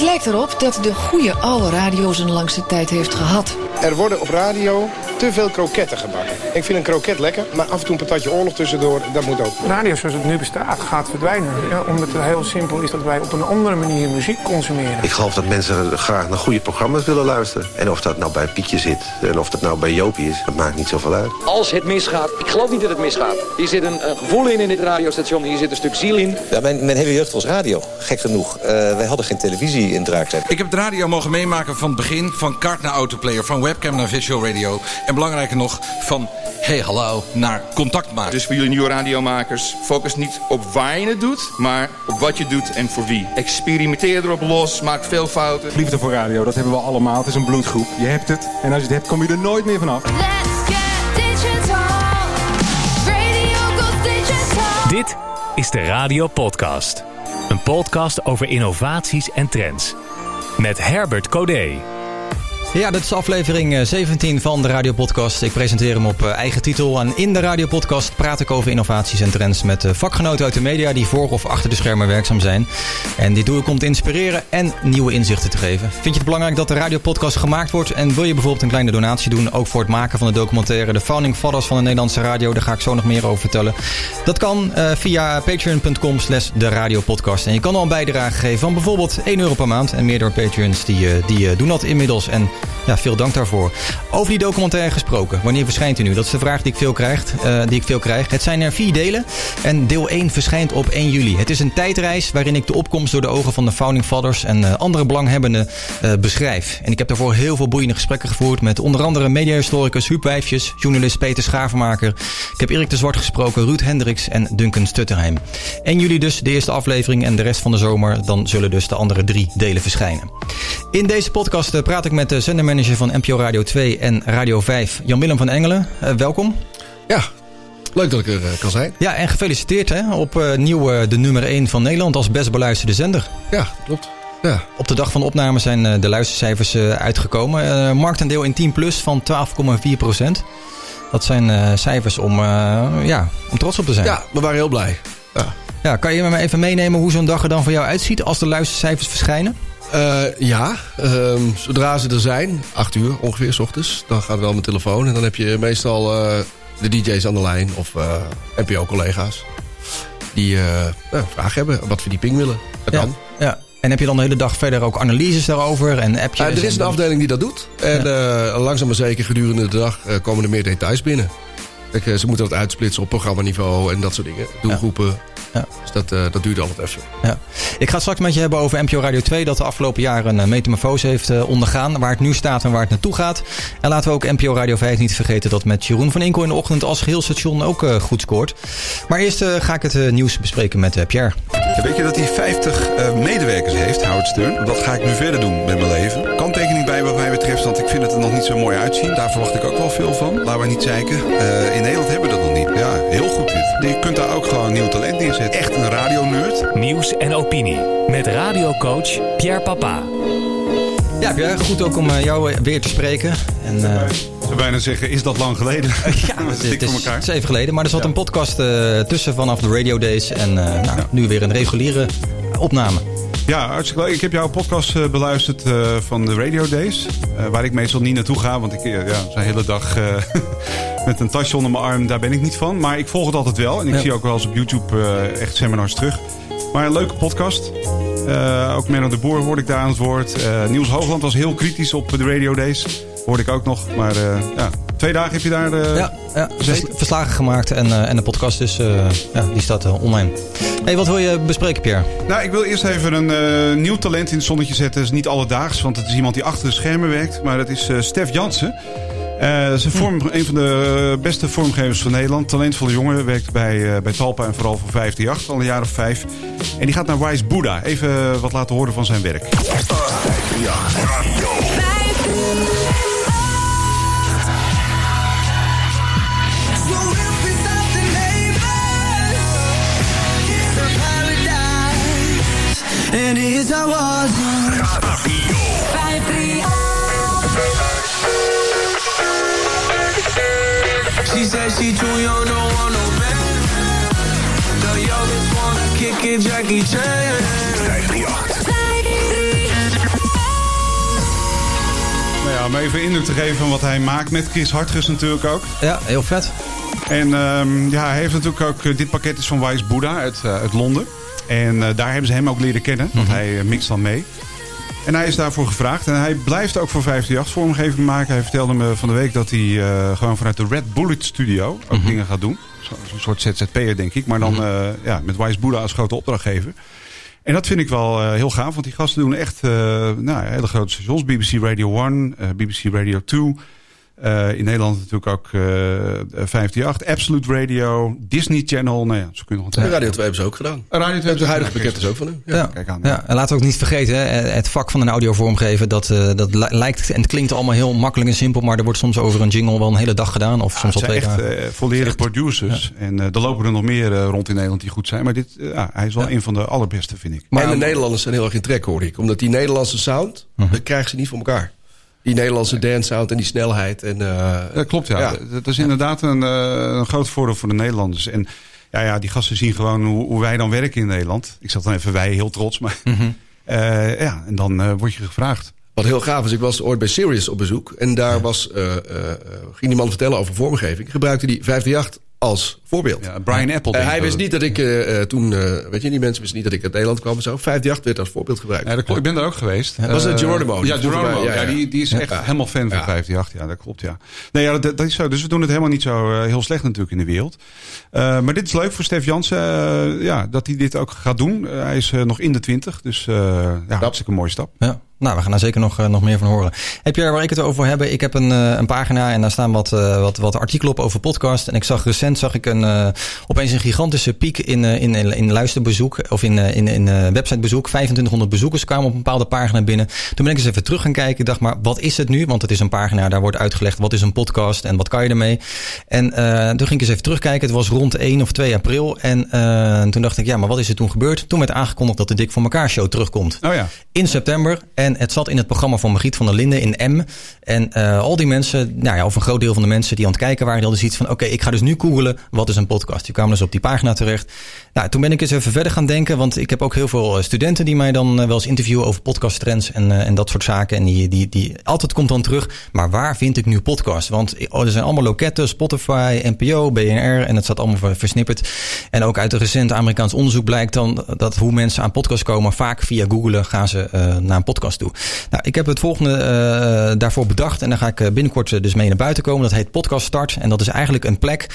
Het lijkt erop dat de goede oude radio zijn langste tijd heeft gehad. Er worden op radio te veel kroketten gebakken. Ik vind een kroket lekker, maar af en toe een patatje oorlog tussendoor, dat moet ook. Radio zoals het nu bestaat gaat verdwijnen. Ja, omdat het heel simpel is dat wij op een andere manier muziek consumeren. Ik geloof dat mensen graag naar goede programma's willen luisteren. En of dat nou bij Pietje zit en of dat nou bij Jopie is, dat maakt niet zoveel uit. Als het misgaat, ik geloof niet dat het misgaat. Hier zit een, een gevoel in in dit radiostation, hier zit een stuk ziel in. Ja, mijn, mijn hele jeugd was radio, gek genoeg. Uh, wij hadden geen televisie in Draakzet. Ik heb de radio mogen meemaken van het begin, van kaart naar autoplayer, van webcam naar visual radio. En belangrijker nog, van hey hallo naar contact maken. Dus voor jullie nieuwe radiomakers, focus niet op waar je het doet, maar op wat je doet en voor wie. Experimenteer erop los, maak veel fouten. Liefde voor radio, dat hebben we allemaal. Het is een bloedgroep. Je hebt het en als je het hebt kom je er nooit meer vanaf. Dit is de Radio Podcast. Een podcast over innovaties en trends. Met Herbert Codé. Ja, dit is aflevering 17 eh, van de Radiopodcast. Ik presenteer hem op eh, eigen titel. En in de Radiopodcast praat ik over innovaties en trends met eh, vakgenoten uit de media die voor of achter de schermen werkzaam zijn. En dit doe ik om te inspireren en nieuwe inzichten te geven. Vind je het belangrijk dat de Radiopodcast gemaakt wordt? En wil je bijvoorbeeld een kleine donatie doen, ook voor het maken van de documentaire De Founding Fathers van de Nederlandse radio? Daar ga ik zo nog meer over vertellen. Dat kan via patreon.com slash de Radiopodcast. En je kan al een bijdrage geven van bijvoorbeeld 1 euro per maand. En meerdere Patreons die, die doen dat inmiddels. En ja, veel dank daarvoor. Over die documentaire gesproken. Wanneer verschijnt hij nu? Dat is de vraag die ik veel krijg. Uh, die ik veel krijg. Het zijn er vier delen. En deel 1 verschijnt op 1 juli. Het is een tijdreis waarin ik de opkomst door de ogen van de Founding Fathers en uh, andere belanghebbenden uh, beschrijf. En ik heb daarvoor heel veel boeiende gesprekken gevoerd met onder andere mediahistoricus Huub Wijfjes, journalist Peter Schavenmaker. Ik heb Erik de Zwart gesproken, Ruud Hendricks en Duncan Stutterheim. 1 juli dus de eerste aflevering en de rest van de zomer dan zullen dus de andere drie delen verschijnen. In deze podcast praat ik met de zendermanager van NPO Radio 2 en Radio 5, Jan-Willem van Engelen. Uh, welkom. Ja, leuk dat ik er uh, kan zijn. Ja, en gefeliciteerd hè, op uh, nieuw de nummer 1 van Nederland als best beluisterde zender. Ja, klopt. Ja. Op de dag van de opname zijn de luistercijfers uitgekomen. marktendeel in 10 plus van 12,4 procent. Dat zijn cijfers om, ja, om trots op te zijn. Ja, we waren heel blij. Ja. Ja, kan je me even meenemen hoe zo'n dag er dan voor jou uitziet als de luistercijfers verschijnen? Uh, ja, um, zodra ze er zijn, 8 uur ongeveer, s ochtends, dan gaat wel mijn telefoon. En dan heb je meestal uh, de DJ's aan de lijn of uh, NPO-collega's die nou, vragen hebben, wat verdieping willen. Dat ja, kan. Ja. En heb je dan de hele dag verder ook analyses daarover en appjes? er is een afdeling die dat doet. En ja. langzaam maar zeker gedurende de dag komen er meer details binnen. Kijk, ze moeten dat uitsplitsen op programmaniveau en dat soort dingen. Doelgroepen. Ja. Dus dat, uh, dat duurt altijd even. Ja. Ik ga het straks met je hebben over NPO Radio 2... dat de afgelopen jaren een metamorfose heeft uh, ondergaan. Waar het nu staat en waar het naartoe gaat. En laten we ook NPO Radio 5 niet vergeten... dat met Jeroen van Inkel in de ochtend als geheel station ook uh, goed scoort. Maar eerst ga ik het nieuws bespreken met Pierre. Ja, weet je dat hij 50 medewerkers heeft, Howard Stern? Dat ga ik nu verder doen met mijn leven. Kanttekening bij wat mij betreft... want ik vind het er nog niet zo mooi uitzien. Daar verwacht ik ook wel veel van. Laten we niet zeiken. in Nederland hebben daar ook gewoon nieuw talent neerzetten. Echt een radionerd. Nieuws en opinie. Met radiocoach Pierre Papa. Ja, Pierre, goed ook om jou weer te spreken. En, uh... Ik zou bijna zeggen, is dat lang geleden? ja, het, het, is, het is even geleden. Maar er zat ja. een podcast uh, tussen vanaf de Radio Days. En uh, nou, ja. nu weer een reguliere opname. Ja, hartstikke leuk. Ik heb jouw podcast uh, beluisterd uh, van de Radio Days. Uh, waar ik meestal niet naartoe ga, want ik ja, zo'n hele dag met een tasje onder mijn arm, daar ben ik niet van. Maar ik volg het altijd wel. En ik ja. zie ook wel eens op YouTube echt seminars terug. Maar een leuke podcast. ook Menno de Boer hoorde ik daar aan het woord. Niels Hoogland was heel kritisch op de Radio Days. Hoorde ik ook nog. Maar ja, twee dagen heb je daar uh, ja, ja, verslagen gemaakt en, uh, en de podcast dus, uh, ja, die staat online. Hey, wat wil je bespreken, Pierre? Nou, ik wil eerst even een nieuw talent in het zonnetje zetten. Het is niet alledaags, want het is iemand die achter de schermen werkt. Maar dat is Stef Jansen. dat is een, vorm, een van de beste vormgevers van Nederland. Talentvolle jongen, werkt bij, bij Talpa en vooral voor 538 al een jaar of vijf. En die gaat naar Wise Buddha. Even wat laten horen van zijn werk. cause I was oh. She she too young, want no. The youngest kick Jackie Chan. Nou ja, om even indruk te geven van wat hij maakt met Chris Hartges natuurlijk ook. Ja, heel vet. En ehm, ja, hij heeft natuurlijk ook... Eh, dit pakket van Wise Buddha uit, eh, uit Londen. En eh, daar hebben ze hem ook leren kennen. Want hij eh, mixt dan mee. En hij is daarvoor gevraagd. En hij blijft ook voor 538 vormgeving maken. Hij vertelde me van de week dat hij eh, gewoon vanuit de Red Bullet Studio ook dingen gaat doen. Zo'n soort ZZP'er denk ik. Maar dan eh, ja, met Wise Buddha als grote opdrachtgever. En dat vind ik wel heel gaaf. Want die gasten doen echt nou, hele grote stations. BBC Radio 1, eh, BBC Radio 2. Eh, in Nederland natuurlijk ook eh 538, Absolute Radio, Disney Channel. Nou ja, zo kun je nog een En Radio 2 hebben ze ook gedaan. Radio 2 Het huidige pakket is ook van hem. Ja, kijk aan. Ja, en laten we ook niet vergeten, hè, het vak van een audio vormgeven, dat, eh, dat li- lijkt en het klinkt allemaal heel makkelijk en simpel, maar er wordt soms over een jingle wel een hele dag gedaan, of Ja, soms het al zijn twee echt eh, volledige producers. En eh, er lopen er nog meer eh, rond in Nederland die goed zijn. Maar dit, eh, ja, hij is wel een van de allerbeste, vind ik. en de Nederlanders zijn heel erg in trek, hoor ik. Omdat die Nederlandse sound, Mhm. dat krijgen ze niet voor elkaar. Die Nederlandse dance sound en die snelheid. En, eh, Dat klopt, ja. Dat is inderdaad een, eh, een groot voordeel voor de Nederlanders. En ja, ja, die gasten zien gewoon hoe, hoe wij dan werken in Nederland. Ik zeg dan even wij, heel trots. Maar eh, ja, en dan eh, word je gevraagd. Wat heel gaaf is, ik was ooit bij Sirius op bezoek. En daar was, eh, eh, eh, ging die man vertellen over vormgeving. Gebruikte die 538 als voorbeeld. Ja, Brian Apple. Eh, denk hij wist dat niet dat ik eh, eh, toen, eh, weet je, die mensen wisten niet dat ik uit Nederland kwam en zo. 538 werd als voorbeeld gebruikt. Ja, dat klopt. Ik ben daar ook geweest. Was het Geronimo? Ja, Geronimo. Ja, ja, die, die is echt Ja. helemaal fan van Ja. 538. Ja, dat klopt, ja. Nee, ja, dat, dat is zo. Dus we doen het helemaal niet zo eh, heel slecht natuurlijk in de wereld. Eh, maar dit is leuk voor Stef Jansen. ja, dat hij dit ook gaat doen. Hij is nog in de 20. Dus eh ja, hartstikke een mooie stap. Ja. Nou, we gaan daar zeker nog, eh, nog meer van horen. Heb je er waar ik het over hebben? Ik heb een, eh, een pagina en daar staan wat, eh, wat, wat artikelen op over podcast. En ik zag recent zag ik een, opeens een gigantische piek in, in, in luisterbezoek of in, in, in websitebezoek. 2500 bezoekers kwamen op een bepaalde pagina binnen. Toen ben ik eens even terug gaan kijken. Ik dacht, maar wat is het nu? Want het is een pagina, daar wordt uitgelegd wat is een podcast en wat kan je ermee. En toen ging ik eens even terugkijken. Het was rond 1 of 2 april. En toen dacht ik, ja, maar wat is er toen gebeurd? Toen werd aangekondigd dat de Dik voor elkaar show terugkomt Oh ja. in september. En het zat in het programma van Margriet van der Linden in M. En eh, al die mensen, nou ja, of een groot deel van de mensen die aan het kijken waren, die hadden zoiets van: oké, ik ga dus nu googelen. Wat is een podcast? Die kwamen dus op die pagina terecht. Nou, toen ben ik eens even verder gaan denken. Want ik heb ook heel veel eh, studenten die mij dan eh, wel eens interviewen over podcasttrends en, en dat soort zaken. En die, die, die altijd komt dan terug. Maar waar vind ik nu podcast? Want oh, er zijn allemaal loketten, Spotify, NPO, BNR. En het staat allemaal ver- versnipperd. En ook uit een recent Amerikaans onderzoek blijkt dan dat hoe mensen aan podcasts komen, vaak via googlen gaan ze naar een podcast Nou, ik heb het volgende eh, daarvoor bedacht. En daar ga ik eh, binnenkort eh, dus mee naar buiten komen. Dat heet Podcast Start. En dat is eigenlijk een plek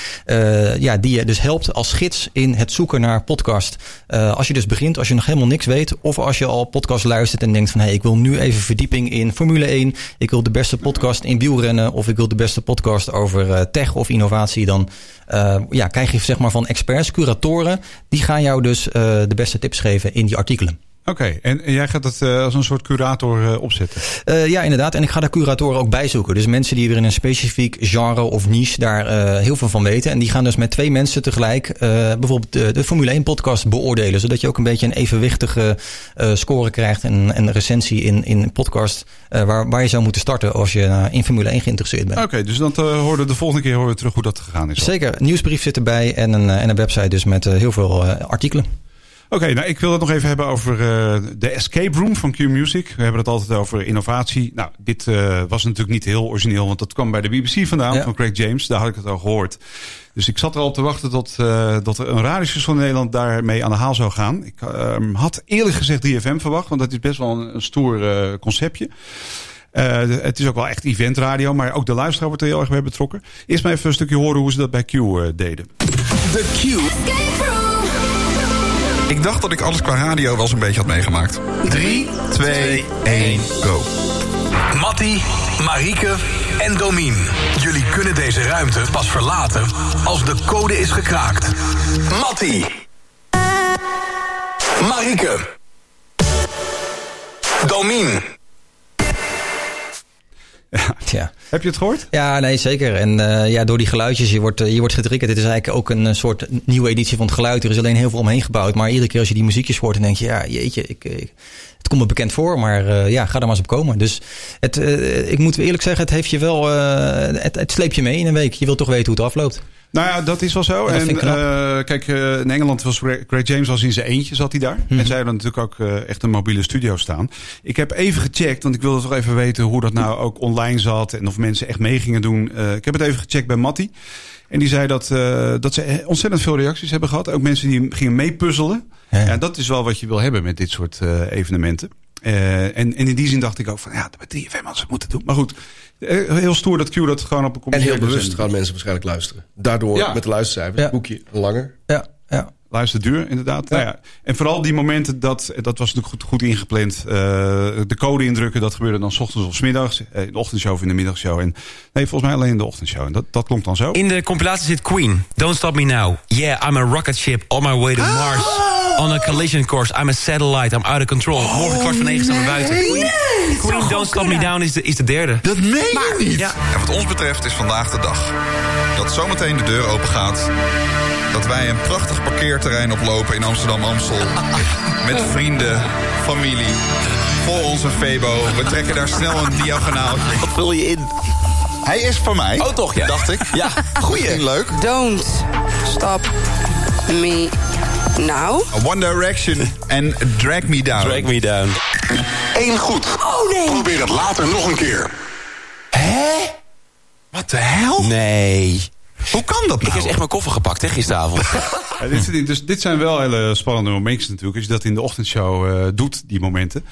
ja, die je dus helpt als gids in het zoeken naar podcast. Als je dus begint, als je nog helemaal niks weet. Of als je al podcast luistert en denkt van... hé, hey, ik wil nu even verdieping in Formule 1. Ik wil de beste podcast in wielrennen. Of ik wil de beste podcast over tech of innovatie. Dan ja, krijg je zeg maar van experts, curatoren. Die gaan jou dus de beste tips geven in die artikelen. Oké, en en jij gaat het eh, als een soort curator eh, opzetten? Uh, ja, inderdaad. En ik ga daar curatoren ook bij zoeken. Dus mensen die weer in een specifiek genre of niche daar heel veel van weten. En die gaan dus met twee mensen tegelijk bijvoorbeeld de, de, Formule 1 podcast beoordelen. Zodat je ook een beetje een evenwichtige score krijgt en een recensie in, in podcast waar, waar je zou moeten starten als je in Formule 1 geïnteresseerd bent. Oké, okay, dus dan horen de volgende keer horen we terug hoe dat gegaan is. Zeker. Nieuwsbrief zit erbij en een, en een website dus met heel veel artikelen. Oké, okay, nou ik wil het nog even hebben over uh, de Escape Room van Q Music. We hebben het altijd over innovatie. Nou, dit uh, was natuurlijk niet heel origineel, want dat kwam bij de BBC vandaan, ja. van Craig James. Daar had ik het al gehoord. Dus ik zat er al te wachten tot, uh, dat er een radiostation in Nederland daarmee aan de haal zou gaan. Ik had eerlijk gezegd 3FM verwacht, want dat is best wel een, een stoer conceptje. Uh, het is ook wel echt eventradio, maar ook de luisteraar wordt er heel erg bij betrokken. Eerst maar even een stukje horen hoe ze dat bij Q uh, deden. De Q. Ik dacht dat ik alles qua radio wel eens een beetje had meegemaakt. 3, 2, 1, go. Matti, Marieke en Domien. Jullie kunnen deze ruimte pas verlaten als de code is gekraakt. Matti. Marieke. Domien. Ja. ja. Heb je het gehoord? Ja, nee, zeker. En uh, ja, door die geluidjes, je wordt, je wordt getriggerd. Dit is eigenlijk ook een soort nieuwe editie van het geluid. Er is alleen heel veel omheen gebouwd. Maar iedere keer als je die muziekjes hoort, dan denk je, ja, jeetje, ik, ik, het komt me bekend voor. Maar uh, ja, ga er maar eens op komen. Dus het, uh, ik moet eerlijk zeggen, het heeft je wel, het, het sleep je mee in een week. Je wilt toch weten hoe het afloopt. Nou ja, dat is wel zo. Ja, en eh, kijk, eh, in Engeland was Greg Greg James was in zijn eentje, zat hij daar. Mhm. En zij hadden natuurlijk ook eh, echt een mobiele studio staan. Ik heb even gecheckt, want ik wilde toch even weten hoe dat nou ook online zat. En of mensen echt mee gingen doen. Ik heb het even gecheckt bij Matty. En die zei dat, dat ze ontzettend veel reacties hebben gehad. Ook mensen die gingen meepuzzelen. Ja. dat is wel wat je wil hebben met dit soort evenementen. En, en in die zin dacht ik ook van, ja, bij 3FM hadden ze het moeten doen. Maar goed, heel stoer dat Q dat gewoon op een En heel bewust gaan mensen waarschijnlijk luisteren. Daardoor Ja. met de luistercijfers, Ja. boekje langer. Ja, ja. Luister duur, inderdaad. Nou ja. En vooral die momenten, dat, dat was natuurlijk goed, goed ingepland. eh, de code indrukken, dat gebeurde dan s ochtends of s middags. eh, In de ochtendshow of in de middagshow. En nee, volgens mij alleen in de ochtendshow. En dat, dat klonk dan zo. In de compilatie zit Queen. Don't Stop Me Now. Yeah, I'm a rocket ship on my way to Mars. On a collision course. I'm a satellite. I'm out of control. Morgen kwart van negen staan we buiten. Queen, Queen Don't Stop Me Down is de, is de derde. Dat meen je niet. En wat ons betreft is vandaag de dag. Dat zometeen de deur open gaat. Dat wij een prachtig parkeerterrein oplopen in Amsterdam-Amstel. Met vrienden, familie. Voor ons een Febo. We trekken daar snel een diagonaal. Wat vul je in? Hij is van mij. Oh, toch ja. Dacht ik. Ja. Goeie. Leuk. Don't stop me now. One Direction en Drag Me Down. Drag Me Down. Eén goed. Oh nee. Probeer het later nog een keer. Wat de hel? Nee. Hoe kan dat nou? Ik heb echt mijn koffer gepakt, hè, gisteravond. Ja, dit, dus, dit zijn wel hele spannende momentjes natuurlijk. Als je dat in de ochtendshow eh, doet, die momenten.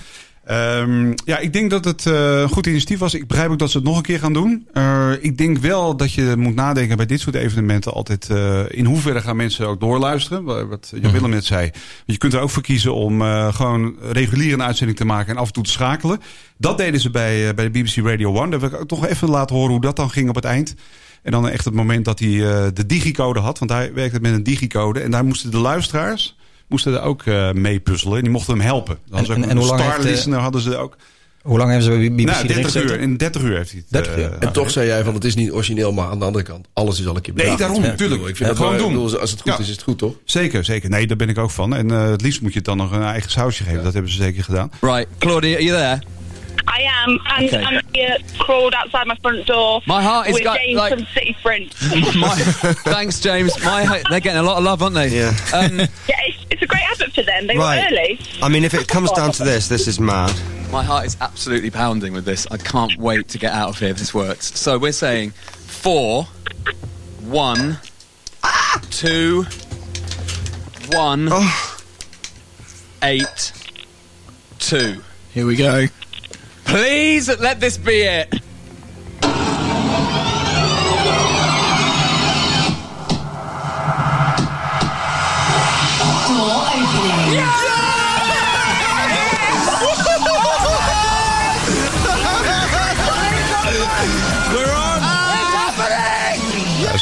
Ehm, ja, ik denk dat het eh, een goed initiatief was. Ik begrijp ook dat ze het nog een keer gaan doen. Eh, ik denk wel dat je moet nadenken bij dit soort evenementen altijd... eh, in hoeverre gaan mensen ook doorluisteren. Wa- Wat Jan Willem net zei. Je kunt er ook voor kiezen om eh, gewoon regulier een uitzending te maken... en af en toe te schakelen. Dat deden ze bij, eh, bij de BBC Radio 1. Daar wil ik ook toch even laten horen hoe dat dan ging op het eind. En dan echt het moment dat hij eh, de digicode had. Want hij werkte met een digicode. En daar moesten de luisteraars moesten er ook eh, mee puzzelen. En die mochten hem helpen. Dan En- was ook en- een en hoe lang heeft, eh, listener hadden ze ook. Hoe lang hebben ze bij BBC Nou, erin 30 gezeten? uur. In 30 uur heeft hij het. 30 eh, uur. En toch zei jij van het is niet origineel, maar aan de andere kant, alles is al een keer Nee, bedacht. daarom, Ja, natuurlijk. Ik, vind Ja, dat gewoon doen. bedoel, als het goed Ja. is, is het goed, toch? Zeker, zeker. Nee, daar ben ik ook van. En eh, het liefst moet je het dan nog een eigen sausje geven. Dat hebben ze zeker gedaan. Right, Claudia, are you there? I am, and Okay. I'm here crawled outside my front door My heart is with got, James like- from City Front. My, thanks, James. My, they're getting a lot of love, aren't they? Yeah. Um, yeah, it's, it's a great advert for them. They Right. were early. I mean, if it comes down to this, this is mad. my heart is absolutely pounding with this. I can't wait to get out of here if this works. So we're saying four, one, two, one, eight, two. Here we go. Please let this be it. Door opening. Ja,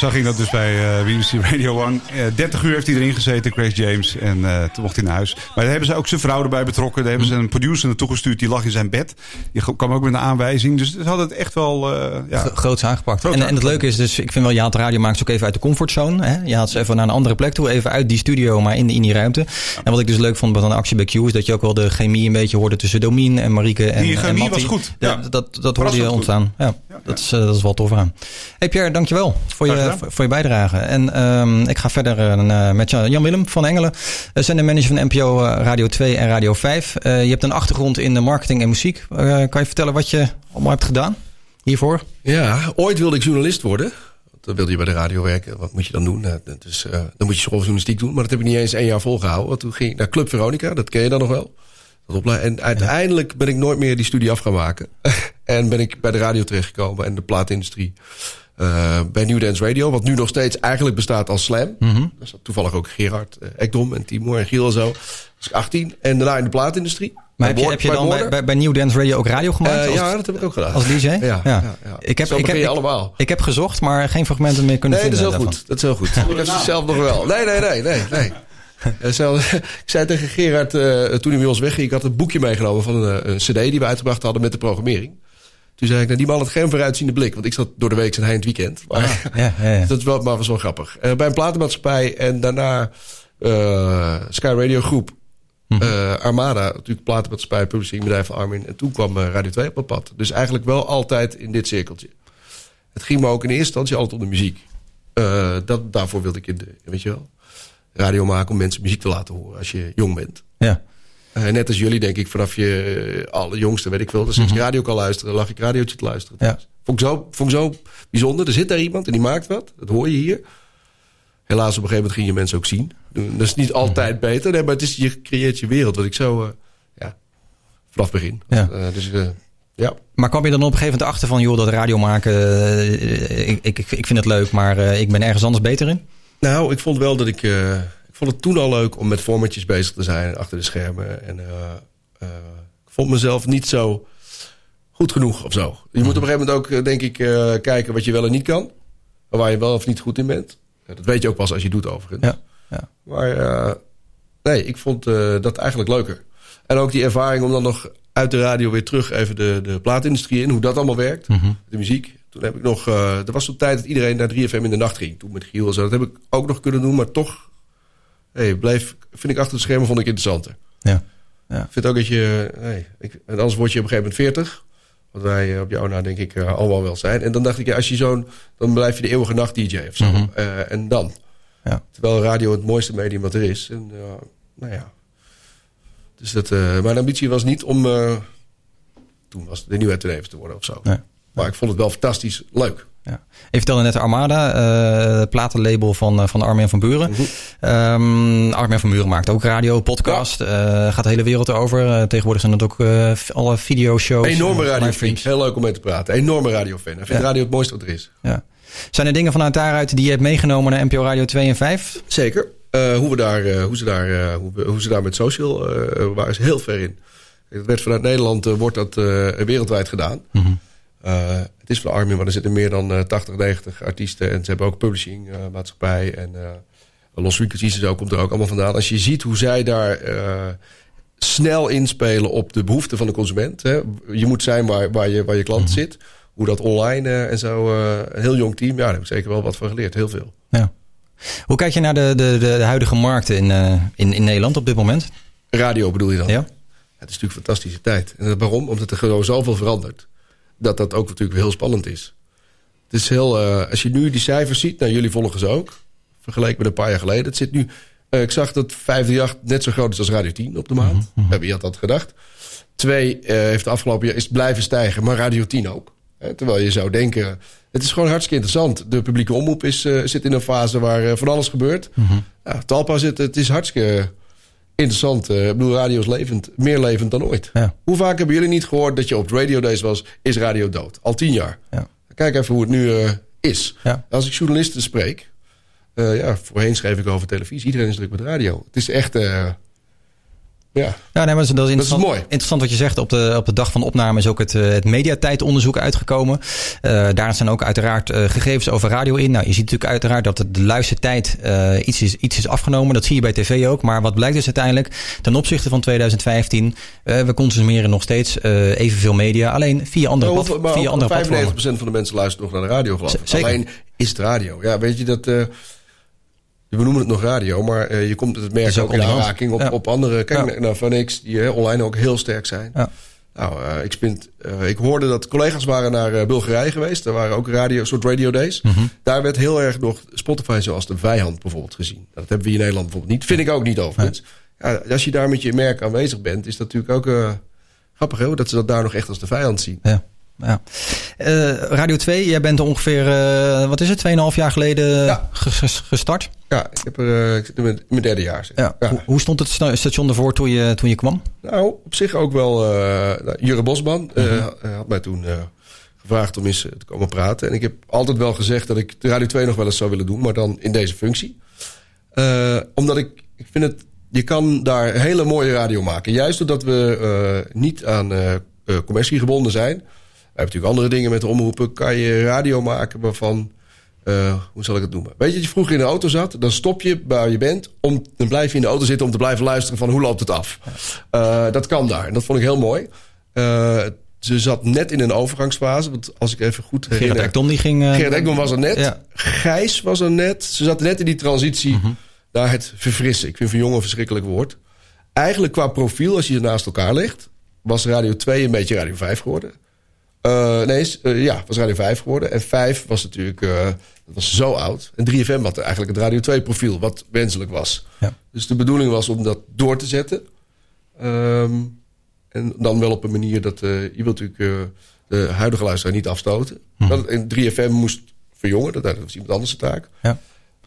zo ging dat dus bij eh, BBC Radio 1. Eh 30 uur heeft hij erin gezeten, Grace James. En eh, toen mocht hij naar huis. Maar daar hebben ze ook zijn vrouw erbij betrokken. Daar hebben ze een producer naartoe gestuurd. Die lag in zijn bed. Die kwam ook met een aanwijzing. Dus ze hadden het echt wel... eh ja, Gro- groots aangepakt. Groots en, en het leuke is dus, ik vind wel, je haalt de radiomakers ook even uit de comfortzone. Hè? Je haalt ze even naar een andere plek toe, even uit die studio, maar in, in die ruimte. En wat ik dus leuk vond bij een actie bij Q, is dat je ook wel de chemie een beetje hoorde tussen Domien en Marieke en Die chemie was goed, Ja, ja. dat, dat hoorde je ontstaan. Ja, Dat, is, eh, dat is wel tof aan. Hey Pierre, dankjewel voor je, voor, je bijdrage. En ehm, ik ga verder eh, met Jan Jan Willem van Engelen, uh, zendermanager van NPO eh, Radio 2 en Radio 5. Eh, je hebt een achtergrond in de marketing en muziek. Eh, kan je vertellen wat je allemaal hebt gedaan hiervoor? Ja, ooit wilde ik journalist worden. Dan wilde je bij de radio werken. Wat moet je dan doen? Eh, dan moet je schooljournalistiek doen. Maar dat heb ik niet eens één jaar volgehouden. Want toen ging ik naar Club Veronica. Dat ken je dan nog wel. En uiteindelijk ben ik nooit meer die studie af gaan maken. en ben ik bij de radio terechtgekomen en de plaatindustrie. Eh, bij New Dance Radio, wat nu nog steeds eigenlijk bestaat als Slam. Mhm. Daar zat toevallig ook Gerard eh, Ekdom en Timo en Giel en zo. ik 18. En daarna in de plaatindustrie. Maar heb je, heb je dan bij, bij, bij New Dance Radio ook radio gemaakt? Eh, Als- ja, dat heb ik ook gedaan. Als DJ? Ja, ja, ja. Ik heb, Zo ik heb, je ik, allemaal. ik heb gezocht, maar geen fragmenten meer kunnen Nee, dat is vinden. heel daarvan. goed. Dat is heel goed. Ik heb ze zelf nog wel. Nee, nee, nee, nee, nee. Zelf- ik zei tegen Gerard toen hij bij ons wegging... ik had een boekje meegenomen van een, een cd die we uitgebracht hadden met de programmering. Toen zei ik, nou, die man had geen vooruitziende blik. Want ik zat door de week en hij in het weekend. Maar, Ja, ja, ja. dat is wel, maar was wel grappig. Eh, bij een platenmaatschappij en daarna eh, Sky Radio Groep. Mhm. eh, Armada, natuurlijk platenmaatschappij, publicingbedrijf van Armin. En toen kwam Radio 2 op mijn pad. Dus eigenlijk wel altijd in dit cirkeltje. Het ging me ook in eerste instantie altijd om de muziek. Dat, daarvoor wilde ik in de, weet je wel, radio maken om mensen muziek te laten horen als je jong bent. Ja. Eh, net als jullie denk ik vanaf je uh, allerjongste, weet ik veel. Dus als Mhm. ik radio kan luisteren, lag ik radiootje te luisteren. Ja. Vond, ik zo, vond ik zo bijzonder. Er zit daar iemand en die maakt wat. Dat hoor je hier. Helaas op een gegeven moment ging je mensen ook zien. Dat is niet altijd beter. Nee, maar het is, je creëert je wereld. Wat ik zo, eh, ja, vanaf het begin. Ja. Eh, dus eh, ja. Maar kwam je dan op een gegeven moment achter van... joh, dat radio maken, eh, ik, ik, ik vind het leuk... maar eh, ik ben ergens anders beter in? Nou, ik vond wel dat ik... ik vond het toen al leuk om met formatjes bezig te zijn achter de schermen. En eh, eh, ik vond mezelf niet zo goed genoeg of zo. Je moet op een gegeven moment ook, eh, denk ik, kijken wat je wel en niet kan. Waar je wel of niet goed in bent. Dat weet je ook pas als je doet overigens. Ja, ja. Maar nee, ik vond dat eigenlijk leuker. En ook die ervaring om dan nog uit de radio weer terug even de, de plaatindustrie in. Hoe dat allemaal werkt. De muziek. Toen heb ik nog... er was zo'n tijd dat iedereen naar 3FM in de nacht ging. Toen met Giel en zo. Dat heb ik ook nog kunnen doen. Maar toch... Hey, bleef, vind ik achter de schermen vond ik interessanter. Ja. ja. Vind ook dat je... Hey, ik, en anders word je op een gegeven moment 40. Wat wij eh, op jou nou denk ik eh, allemaal wel zijn. En dan dacht ik, ja, als je zo'n... Dan blijf je de eeuwige nacht DJ of zo. Mhm. Eh, en dan? Ja. Terwijl radio het mooiste medium wat er is. En, eh, nou ja. Dus dat, eh, mijn ambitie was niet om... eh, toen was het de nieuwe te worden of zo. Nee. Maar ik vond het wel fantastisch leuk. Ja. Je vertelde net Armada, het platenlabel van, eh, van Armin van Buren. Mhm. Ehm, Armin van Buren maakt ook radio, podcast. eh, gaat de hele wereld over. Tegenwoordig zijn het ook alle videoshows. Enorme radiofan. Heel leuk om mee te praten. Enorme radiofan. Hij vindt Ja. radio het mooiste wat er is. Ja. Zijn er dingen vanuit daaruit die je hebt meegenomen naar NPO Radio 2 en 5? Zeker. Hoe, we daar, hoe, ze daar, hoe, hoe ze daar met social waren ze heel ver in. Het werd vanuit Nederland wordt dat wereldwijd gedaan. Mhm. Eh, het is van Armin, maar er zitten meer dan eh, 80, 90 artiesten. En ze hebben ook publishing eh, maatschappij. En eh Los en zo komt er ook allemaal vandaan. Als je ziet hoe zij daar eh, snel inspelen op de behoeften van de consument. Hè. Je moet zijn waar, waar, je, waar je klant zit. Hoe dat online eh, en zo. eh, een heel jong team. Ja, daar heb ik zeker wel wat van geleerd. Heel veel. Ja. Hoe kijk je naar de, de, de, huidige markten in, eh, in, in Nederland op dit moment? Radio bedoel je dan? Ja. Het is natuurlijk een fantastische tijd. En waarom? Omdat er gewoon zoveel verandert. Dat dat ook natuurlijk heel spannend is. Het is heel, eh, als je nu die cijfers ziet, nou jullie volgen ze ook. Vergeleken met een paar jaar geleden. Het zit nu, eh, ik zag dat 538 net zo groot is als Radio 10 op de maand. Mhm, Wie had dat gedacht? Twee eh, heeft de afgelopen jaar is blijven stijgen, maar Radio 10 ook. Hè, terwijl je zou denken, het is gewoon hartstikke interessant. De publieke omroep is, zit in een fase waar van alles gebeurt. Ja, Talpa zit, het is hartstikke interessant. Eh, ik bedoel, radio is levend, meer levend dan ooit. Ja. Hoe vaak hebben jullie niet gehoord dat je op Radio Days was, is radio dood? Al tien jaar. Ja. Kijk even hoe het nu eh, is. Ja. Als ik journalisten spreek, eh, ja, voorheen schreef ik over televisie. Iedereen is druk met radio. Het is echt, ja. Ja, nee, maar dat is, dat is interessant, mooi. interessant wat je zegt. Op de, op de dag van de opname is ook het, eh, het mediatijdonderzoek uitgekomen. Eh daar zijn ook uiteraard eh, gegevens over radio in. Nou, je ziet natuurlijk uiteraard dat de luistertijd iets, is, iets is afgenomen. Dat zie je bij tv ook. Maar wat blijkt dus uiteindelijk ten opzichte van 2015... eh, we consumeren nog steeds evenveel media. Alleen via andere, plat- maar via andere 95% platformen. van de mensen luistert nog naar de radio, geloof ik. Alleen is het radio. Ja, weet je dat... we noemen het nog radio, maar eh, je komt het merk ook ook in aanraking op, Ja. op andere... Kijk Ja. naar- naar Van X, die online ook heel sterk zijn. Ja. Nou, eh, ik, vind, eh, ik hoorde dat collega's waren naar Bulgarije geweest. Daar waren ook radio, een soort radio days. Mhm. Daar werd heel erg nog Spotify zoals de vijand bijvoorbeeld gezien. Dat hebben we in Nederland bijvoorbeeld niet. Vind ik ook niet overigens. Ja, als je daar met je merk aanwezig bent, is dat natuurlijk ook grappig hè, dat ze dat daar nog echt als de vijand zien. Ja. Ja. Eh, Radio 2, jij bent ongeveer, eh, wat is het, 2,5 jaar geleden ges- ges- gestart? Ja, ik, heb er, eh, ik zit in mijn, in mijn derde jaar. Ja. Hoe, hoe stond het sta- station ervoor toen je, toen je kwam? Nou, op zich ook wel. nou, Jurre Bosman eh, Mhm. had mij toen gevraagd om eens te komen praten. En ik heb altijd wel gezegd dat ik de Radio 2 nog wel eens zou willen doen, maar dan in deze functie. Omdat ik, ik vind het, je kan daar hele mooie radio maken. Juist doordat we niet aan commercie gebonden zijn. We hebben natuurlijk andere dingen met de omroepen. Kan je radio maken waarvan, eh, hoe zal ik het noemen? Weet je, dat je vroeger in de auto zat, dan stop je waar je bent. Om, dan blijf je in de auto zitten om te blijven luisteren van hoe loopt het af. Eh, dat kan daar. En dat vond ik heel mooi. Eh, ze zat net in een overgangsfase. Want als ik even goed herinner... Gerard Ekdom die ging... Gerard Ekdom was er net. Ja. Gijs was er net. Ze zat net in die transitie naar het verfrissen. Ik vind van jongen een verschrikkelijk woord. Eigenlijk qua profiel, als je het naast elkaar legt... was Radio 2 een beetje Radio 5 geworden. Eh, nee, eh, ja, was Radio 5 geworden. En 5 was natuurlijk... eh, dat was zo oud. En 3FM had eigenlijk het Radio 2 profiel, wat wenselijk was. Ja. Dus de bedoeling was om dat door te zetten. Ehm, en dan wel op een manier dat... je wilt natuurlijk de huidige luisteraar niet afstoten. Dat het in 3FM moest verjongen. Dat, dat was iemand anders de taak. Ja.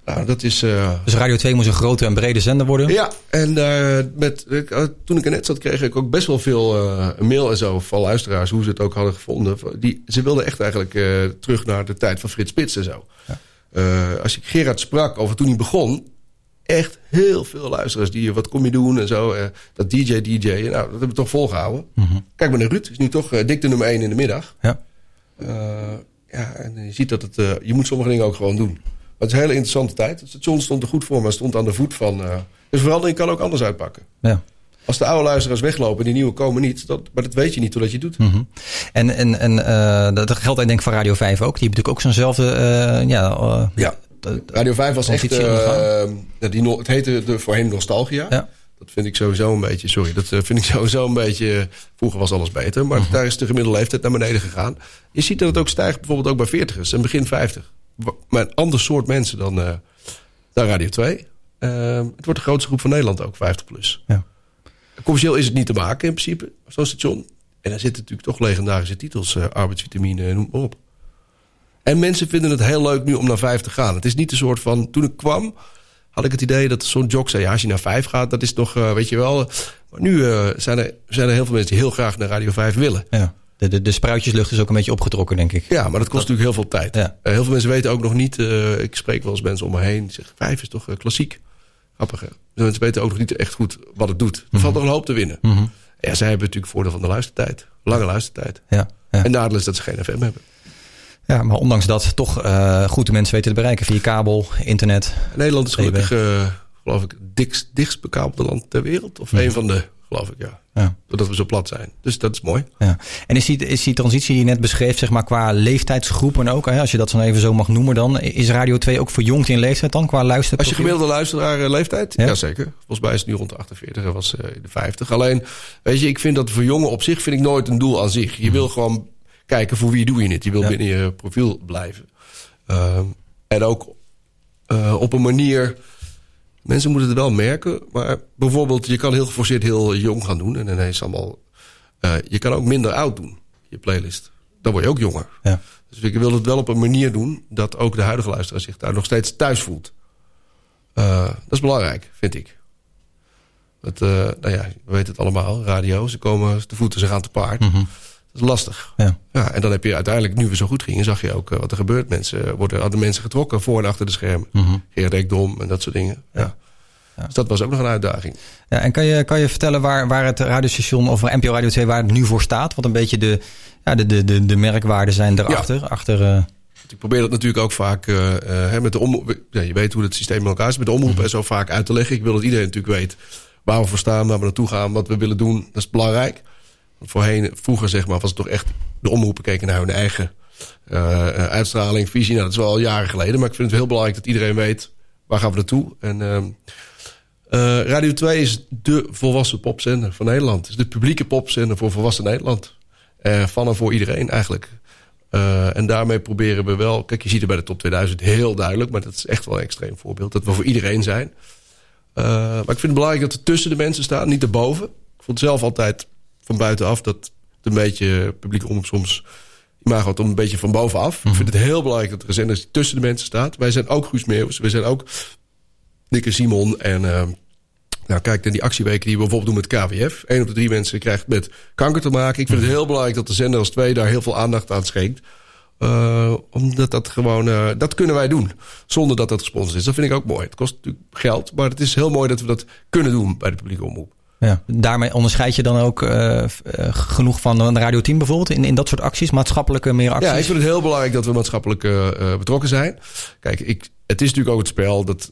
Nou, dat is... eh, Dus Radio 2 moest een grote en brede zender worden. ja, en eh, met, eh, toen ik er net zat, kreeg ik ook best wel veel mail en zo van luisteraars, hoe ze het ook hadden gevonden. Die, ze wilden echt eigenlijk terug naar de tijd van Frits Spits en zo. Eh, als ik Gerard sprak over toen hij begon, echt heel veel luisteraars die wat kom je doen en zo. dat DJ, DJ, nou, dat hebben we toch volgehouden. Kijk maar naar Ruud, is nu toch eh, dik de nummer 1 in de middag. Ja. Ja, en je ziet dat het, je moet sommige dingen ook gewoon doen. Maar het is een hele interessante tijd. Het station stond er goed voor, maar stond aan de voet van... eh, dus verandering kan ook anders uitpakken. Ja. Als de oude luisteraars weglopen, die nieuwe komen niet. Dat, maar dat weet je niet totdat je het doet. Mhm. En, en, en eh, dat geldt denk ik voor Radio 5 ook. Die hebben natuurlijk ook zo'nzelfde... eh, ja, Ja, Radio 5 was echt... die, het heette de, voorheen Nostalgia. Ja. Dat vind ik sowieso een beetje... Sorry, dat eh, vind ik sowieso een beetje... Vroeger was alles beter. Maar daar is de gemiddelde leeftijd naar beneden gegaan. Je ziet dat het ook stijgt bijvoorbeeld ook bij 40ers en begin 50. Wa- Maar een ander soort mensen dan, eh, dan Radio 2. Eh, het wordt de grootste groep van Nederland ook, 50 plus. Ja. Commercieel is het niet te maken in principe, zo'n station. En daar zitten natuurlijk toch legendarische titels. eh, arbeidsvitamine, noem maar op. En mensen vinden het heel leuk nu om naar vijf te gaan. Het is niet een soort van... Toen ik kwam, had ik het idee dat zo'n jock zei... ja, als je naar vijf gaat, dat is nog, eh, weet je wel... Maar nu eh, zijn, er, zijn er heel veel mensen die heel graag naar Radio 5 willen. Ja. De, de, de spruitjeslucht is ook een beetje opgetrokken, denk ik. Ja, maar dat kost natuurlijk heel veel tijd. Ja. Eh, heel veel mensen weten ook nog niet... ik spreek wel eens mensen om me heen... die zeggen, vijf is toch klassiek? Grappig, hè? Mensen weten ook nog niet echt goed wat het doet. Er valt nog een hoop te winnen. Mhm. Ja, zij hebben natuurlijk voordeel van de luistertijd. Lange luistertijd. Ja, ja. En nadeel is dat ze geen FM hebben. Ja, maar ondanks dat toch eh goed de mensen weten te bereiken via kabel, internet. Nederland is gelukkig, eh, geloof ik, het dichtst, dichtst bekabelde land ter wereld. Of een van de, geloof ik, ja. Ja. Doordat we zo plat zijn. Dus dat is mooi. Ja. En is die, is die transitie die je net beschreef, zeg maar, qua leeftijdsgroepen ook, hè, als je dat zo even zo mag noemen dan, is Radio 2 ook verjongd in leeftijd dan, qua Als luisterprofiel? je gemiddelde luisteraar eh, leeftijd? Ja. Jazeker. Volgens mij is het nu rond de 48. Hij was in de 50. Alleen, weet je, ik vind dat voor jongen op zich vind ik nooit een doel aan zich. Je wil gewoon kijken voor wie doe je het. Je wil Ja. binnen je profiel blijven. Ehm, en ook eh, op een manier... Mensen moeten het wel merken. Maar bijvoorbeeld, je kan heel geforceerd heel jong gaan doen. En ineens allemaal... eh, je kan ook minder oud doen, je playlist. Dan word je ook jonger. Ja. Dus ik wil het wel op een manier doen... dat ook de huidige luisteraar zich daar nog steeds thuis voelt. Eh, dat is belangrijk, vind ik. Het, eh, nou ja, we weten het allemaal. Radio, ze komen te voeten, ze gaan te paard. Dat is lastig. Ja. Ja, en dan heb je uiteindelijk, nu we zo goed gingen... zag je ook eh, wat er gebeurt. Mensen worden, hadden mensen getrokken voor en achter de schermen. Mhm. Gerard Ekdom en dat soort dingen. Ja. Dus dat was ook nog een uitdaging. Ja, en kan je, kan je vertellen waar, waar het radiostation of NPO Radio 2 waar het nu voor staat? Wat een beetje de, ja, de, de, de, de merkwaarden zijn daarachter. Achter, eh, Ik probeer dat natuurlijk ook vaak eh, eh, hè, met de omroep. Ja, je weet hoe het systeem in elkaar is. Met de omroep en zo vaak uit te leggen. Ik wil dat iedereen natuurlijk weet waar we voor staan, waar we naartoe gaan, wat we willen doen. Dat is belangrijk. Voorheen, vroeger zeg maar, was het toch echt de omroepen keken naar hun eigen eh, uitstraling, visie. Nou, dat is wel al jaren geleden. Maar ik vind het heel belangrijk dat iedereen weet waar gaan we naartoe. En ehm, eh, Radio 2 is de volwassen popzender van Nederland. Het is de publieke popzender voor volwassen Nederland. Van en voor iedereen eigenlijk. En daarmee proberen we wel... Kijk, je ziet het bij de top 2000 heel duidelijk... maar dat is echt wel een extreem voorbeeld. Dat we voor iedereen zijn. Maar ik vind het belangrijk dat we tussen de mensen staan, niet erboven. Ik vond zelf altijd van buitenaf dat het een beetje... publiek omroep soms imago om een beetje van bovenaf. Ik vind het heel belangrijk dat er een zender tussen de mensen staat. Wij zijn ook Guus Meeuwis. Wij zijn ook Nick en Simon. En eh, nou, kijk naar die actieweken die we bijvoorbeeld doen met KWF. Eén op de drie mensen krijgt met kanker te maken. Ik vind het heel belangrijk dat de zender als twee daar heel veel aandacht aan schenkt. Eh, omdat dat gewoon, eh, dat kunnen wij doen. Zonder dat dat gesponsord is. Dat vind ik ook mooi. Het kost natuurlijk geld. Maar het is heel mooi dat we dat kunnen doen bij de publieke omroep. Ja. Daarmee onderscheid je dan ook eh, eh, genoeg van een Radio 10 bijvoorbeeld in, in dat soort acties, maatschappelijke meer acties? Ja, ik vind het heel belangrijk dat we maatschappelijk eh, betrokken zijn. Kijk, ik, het is natuurlijk ook het spel dat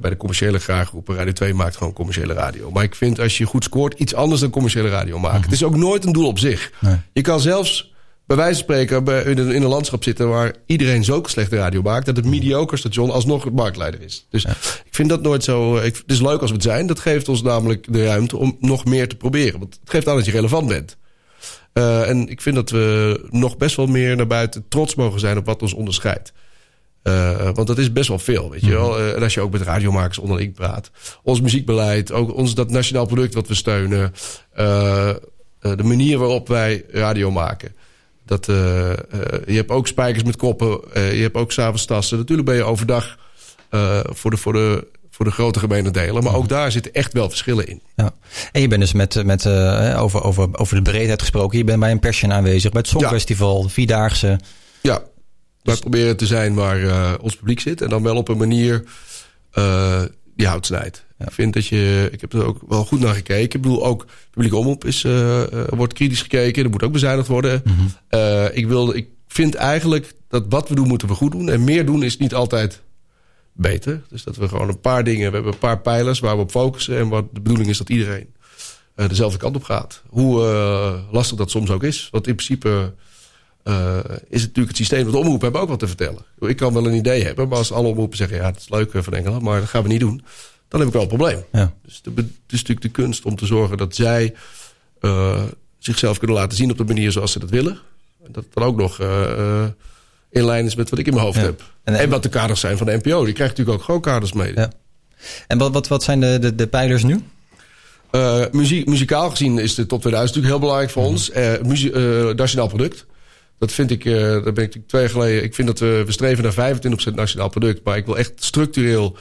bij de commerciële graaggroepen... Radio 2 maakt gewoon commerciële radio. Maar ik vind als je goed scoort iets anders dan commerciële radio maken. Het is ook nooit een doel op zich. Je kan zelfs bij wijze van spreken in een, landschap zitten... waar iedereen zulke slechte radio maakt... dat het mediocre station alsnog het marktleider is. Dus ik vind dat nooit zo... eh, Ik, het is leuk als we het zijn. Dat geeft ons namelijk de ruimte om nog meer te proberen. Want het geeft aan dat je relevant bent. Eh, en ik vind dat we nog best wel meer naar buiten trots mogen zijn op wat ons onderscheidt. Eh, want dat is best wel veel, weet je wel. Eh, en als je ook met radiomakers onderling praat. Ons muziekbeleid, ook ons dat nationaal product wat we steunen. de manier waarop wij radio maken. Dat, eh, eh, je hebt ook spijkers met koppen. eh, je hebt ook s'avonds tassen. Natuurlijk ben je overdag voor, de, voor, de, voor de grote gemene delen. Maar ook daar zitten echt wel verschillen in. Ja. En je bent dus met, met over, over, over de breedheid gesproken. Je bent bij een Passion aanwezig, bij het Songfestival, de Vierdaagse. Ja, wij proberen te zijn waar ons publiek zit. En dan wel op een manier die hout snijdt. Ik vind dat je... Ik heb er ook wel goed naar gekeken. Ik bedoel, ook publiek omroep is, eh, eh, wordt kritisch gekeken. Er moet ook bezuinigd worden. Eh, ik, wil, ik vind eigenlijk dat wat we doen, moeten we goed doen. En meer doen is niet altijd beter. Dus dat we gewoon een paar dingen... We hebben een paar pijlers waar we op focussen. En wat de bedoeling is dat iedereen dezelfde kant op gaat. Hoe lastig dat soms ook is. Want in principe is het natuurlijk het systeem dat de omroepen hebben ook wat te vertellen. Ik kan wel een idee hebben, maar als alle omroepen zeggen... ja, het is leuk van Engeland, maar dat gaan we niet doen... dan heb ik wel een probleem. Ja. Dus de, het is natuurlijk de kunst om te zorgen dat zij eh, zichzelf kunnen laten zien... op de manier zoals ze dat willen. En dat het dan ook nog eh, eh, in lijn is met wat ik in mijn hoofd heb. En, wat de kaders zijn van de NPO. Die krijgt natuurlijk ook gewoon kaders mee. En wat, wat, wat zijn de, de, de pijlers nu? Eh, muziek, muzikaal gezien is de top 2000 natuurlijk heel belangrijk voor ons. Muzie- eh, nationaal product. Dat vind ik, eh daar ben ik natuurlijk twee jaar geleden. Ik vind dat we, we streven naar 25% nationaal product. Maar ik wil echt structureel,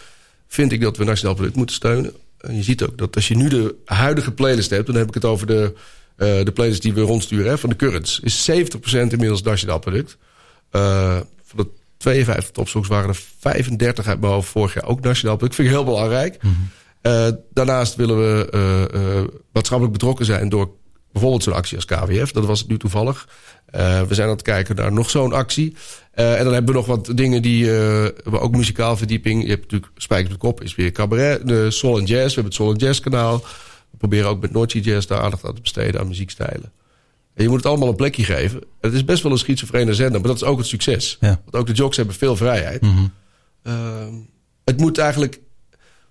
vind ik dat we nationaal product moeten steunen. En je ziet ook dat als je nu de huidige playlist hebt, dan heb ik het over de, eh, de playlist die we rondsturen hè, van de Currents. Is 70% inmiddels nationaal product. Eh, van de 52 topsongs waren er 35 uit mijn hoofd vorig jaar ook nationaal product. Vind ik heel belangrijk. Eh, daarnaast willen we maatschappelijk betrokken zijn door bijvoorbeeld zo'n actie als KWF. Dat was het nu toevallig. Eh, we zijn aan het kijken naar nog zo'n actie. Eh, en dan hebben we nog wat dingen die eh, we ook muzikaal verdieping. Je hebt natuurlijk Spijkers met Kop, is weer cabaret. De Soul and Jazz, we hebben het Soul and Jazz kanaal. We proberen ook met Noordse Jazz daar aandacht aan te besteden aan muziekstijlen. En je moet het allemaal een plekje geven. Het is best wel een schizofrene zender, maar dat is ook het succes. Want ook de jocks hebben veel vrijheid. Ehm, het moet eigenlijk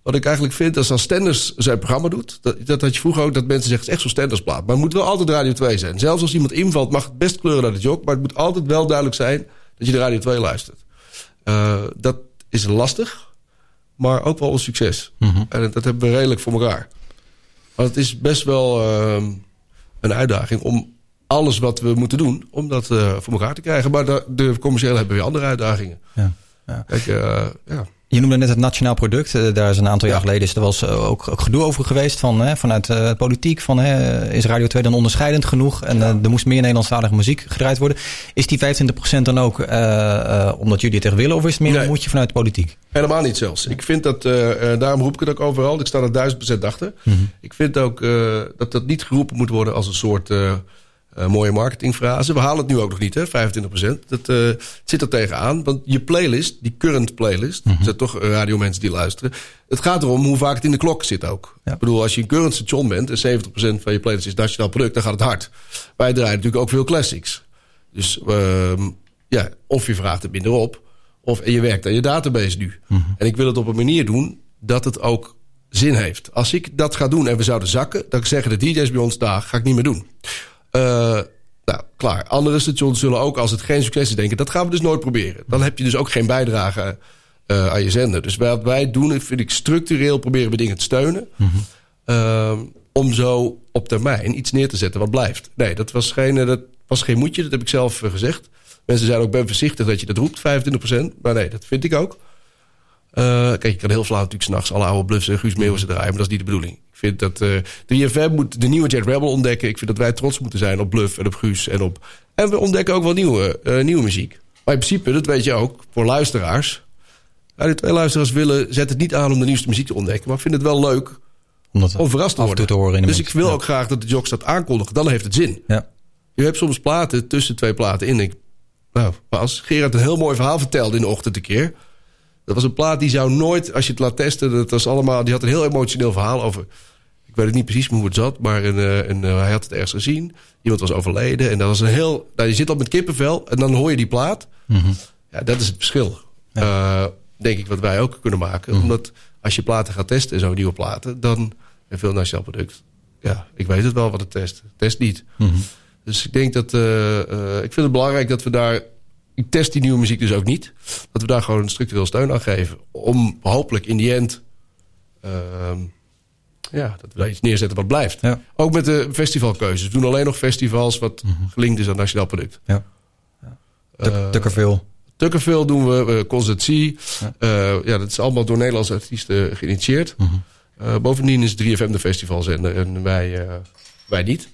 wat ik eigenlijk vind, is als Stenders zijn programma doet... dat, dat had je vroeger ook, dat mensen zeggen... het is echt zo'n Stendersplaat. Maar het moet wel altijd Radio 2 zijn. Zelfs als iemand invalt, mag het best kleuren naar de jog... maar het moet altijd wel duidelijk zijn dat je de Radio 2 luistert. Eh, dat is lastig, maar ook wel een succes. En dat hebben we redelijk voor elkaar. Maar het is best wel ehm, een uitdaging om alles wat we moeten doen... om dat eh, voor elkaar te krijgen. Maar de, de commerciële hebben weer andere uitdagingen. Ja. Ja. Kijk, eh, ja. Je noemde net het nationaal product. Eh, Daar is een aantal jaar geleden is er was ook, ook gedoe over geweest van, hè, vanuit eh, politiek. Van, hè, is Radio 2 dan onderscheidend genoeg? En eh, er moest meer Nederlandstalige muziek gedraaid worden. Is die 25% dan ook eh, eh, omdat jullie het echt willen? Of is het meer een moedje vanuit de politiek? Helemaal niet zelfs. Ik vind dat, eh, eh, daarom roep ik het ook overal. Ik sta er duizend procent achter. Ik vind ook eh, dat dat niet geroepen moet worden als een soort eh, mooie marketingfrase. We halen het nu ook nog niet, hè, 25 procent. Dat eh, zit er tegenaan. Want je playlist, die current playlist... er zijn toch radiomensen die luisteren... het gaat erom hoe vaak het in de klok zit ook. Ik bedoel, als je een current station bent... en 70 procent van je playlist is nationaal product... dan gaat het hard. Wij draaien natuurlijk ook veel classics. Dus ehm, ja, of je vraagt het minder op... of en je werkt aan je database nu. En ik wil het op een manier doen dat het ook zin heeft. Als ik dat ga doen en we zouden zakken... dan zeggen de DJ's bij ons, daar ga ik niet meer doen. Eh, nou, klaar. Andere stations zullen ook, als het geen succes is, denken... dat gaan we dus nooit proberen. Dan heb je dus ook geen bijdrage eh, aan je zender. Dus wat wij doen, vind ik structureel proberen we dingen te steunen... Ehm, om zo op termijn iets neer te zetten wat blijft. Nee, dat was geen, eh, dat was geen moedje, dat heb ik zelf gezegd. Mensen zijn ook ben voorzichtig dat je dat roept, 25%. Maar nee, dat vind ik ook. Eh, kijk, je kan heel flauw natuurlijk s'nachts alle oude bluffs en Guus Meeuwissen draaien... maar dat is niet de bedoeling. Ik vind dat eh de IFM moet de nieuwe Jet Rebel ontdekken. Ik vind dat wij trots moeten zijn op Bluff en op Guus en op... En we ontdekken ook wel nieuwe, eh, nieuwe muziek. Maar in principe, dat weet je ook, voor luisteraars... Radio 2 luisteraars willen, zet het niet aan om de nieuwste muziek te ontdekken... maar vinden het wel leuk om verrast te worden. te horen in de dus mix. ik wil Ja. ook graag dat de jocks dat aankondigen. Dan heeft het zin. Ja. Je hebt soms platen tussen twee platen in. Ik, nou, als Gerard een heel mooi verhaal vertelde in de ochtend een keer. Dat was een plaat die zou nooit, als je het laat testen... Dat was allemaal, die had een heel emotioneel verhaal over... Ik weet het niet precies hoe het zat, maar een, eh, een, eh, hij had het ergens gezien. Iemand was overleden en dat was een heel... Nou, je zit al met kippenvel en dan hoor je die plaat. Ja, dat is het verschil. Eh, denk ik wat wij ook kunnen maken. Omdat als je platen gaat testen, zo'n nieuwe platen... dan een veel nationaal product. Ja, ik weet het wel wat het test. Test niet. Dus ik denk dat... ik vind het belangrijk dat we daar ik test die nieuwe muziek dus ook niet. Dat we daar gewoon een structureel steun aan geven. Om hopelijk in die end... ehm, ja, dat we daar iets neerzetten wat blijft. Ook met de festivalkeuzes. We doen alleen nog festivals wat gelinkt is aan nationaal product. Ja. Eh, Tukkerveel. Tukkerveel doen we, uh, Constantie. Ja. ja, dat is allemaal door Nederlandse artiesten geïnitieerd. Eh, bovendien is 3FM de festivalzender en wij, eh, wij niet.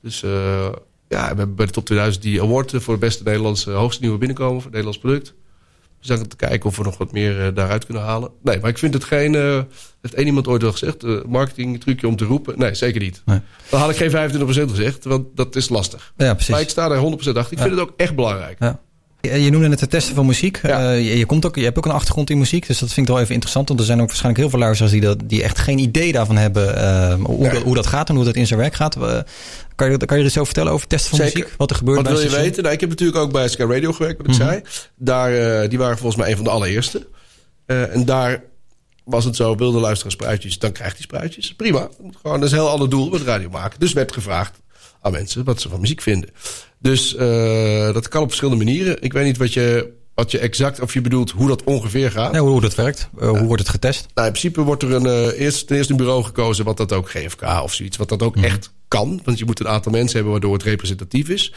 Dus eh, ja, we hebben bij de Top 2000 die award voor het beste Nederlandse hoogste nieuwe binnenkomen voor het Nederlands product. We zijn te kijken of we nog wat meer daaruit kunnen halen. Nee, maar ik vind het geen, heeft één iemand ooit wel gezegd, marketing trucje om te roepen. Nee, zeker niet. Nee. Dan had ik geen 25% gezegd, want dat is lastig. Ja, precies. Maar ik sta daar 100% achter. Ik vind het ook echt belangrijk. Ja. Je noemde het het testen van muziek. Ja. Uh, je, je, komt ook, je hebt ook een achtergrond in muziek. Dus dat vind ik wel even interessant. Want er zijn ook waarschijnlijk heel veel luisteraars die, dat, die echt geen idee daarvan hebben. Uh, hoe, dat, hoe, dat, gaat en hoe dat in zijn werk gaat. Uh, kan, je, kan je er iets over vertellen over testen van Zeker. muziek? Wat er gebeurt Wat bij wil je station? weten? Nou, ik heb natuurlijk ook bij Sky Radio gewerkt, wat ik Mhm. zei. Daar, die waren volgens mij een van de allereerste. en daar was het zo, wilde luisteren spruitjes, dan krijgt hij spruitjes. Prima. Gewoon, dat is een heel ander doel met radio maken. Dus werd gevraagd aan mensen wat ze van muziek vinden. Dus dat kan op verschillende manieren. Ik weet niet wat je wat je exact, of je bedoelt hoe dat ongeveer gaat. Ja, hoe dat werkt. Uh, hoe wordt het getest? Nou, in principe wordt er een, uh, eerst, ten eerste een bureau gekozen wat dat ook GFK of zoiets, wat dat ook Mhm. mm. echt kan. Want je moet een aantal mensen hebben waardoor het representatief is.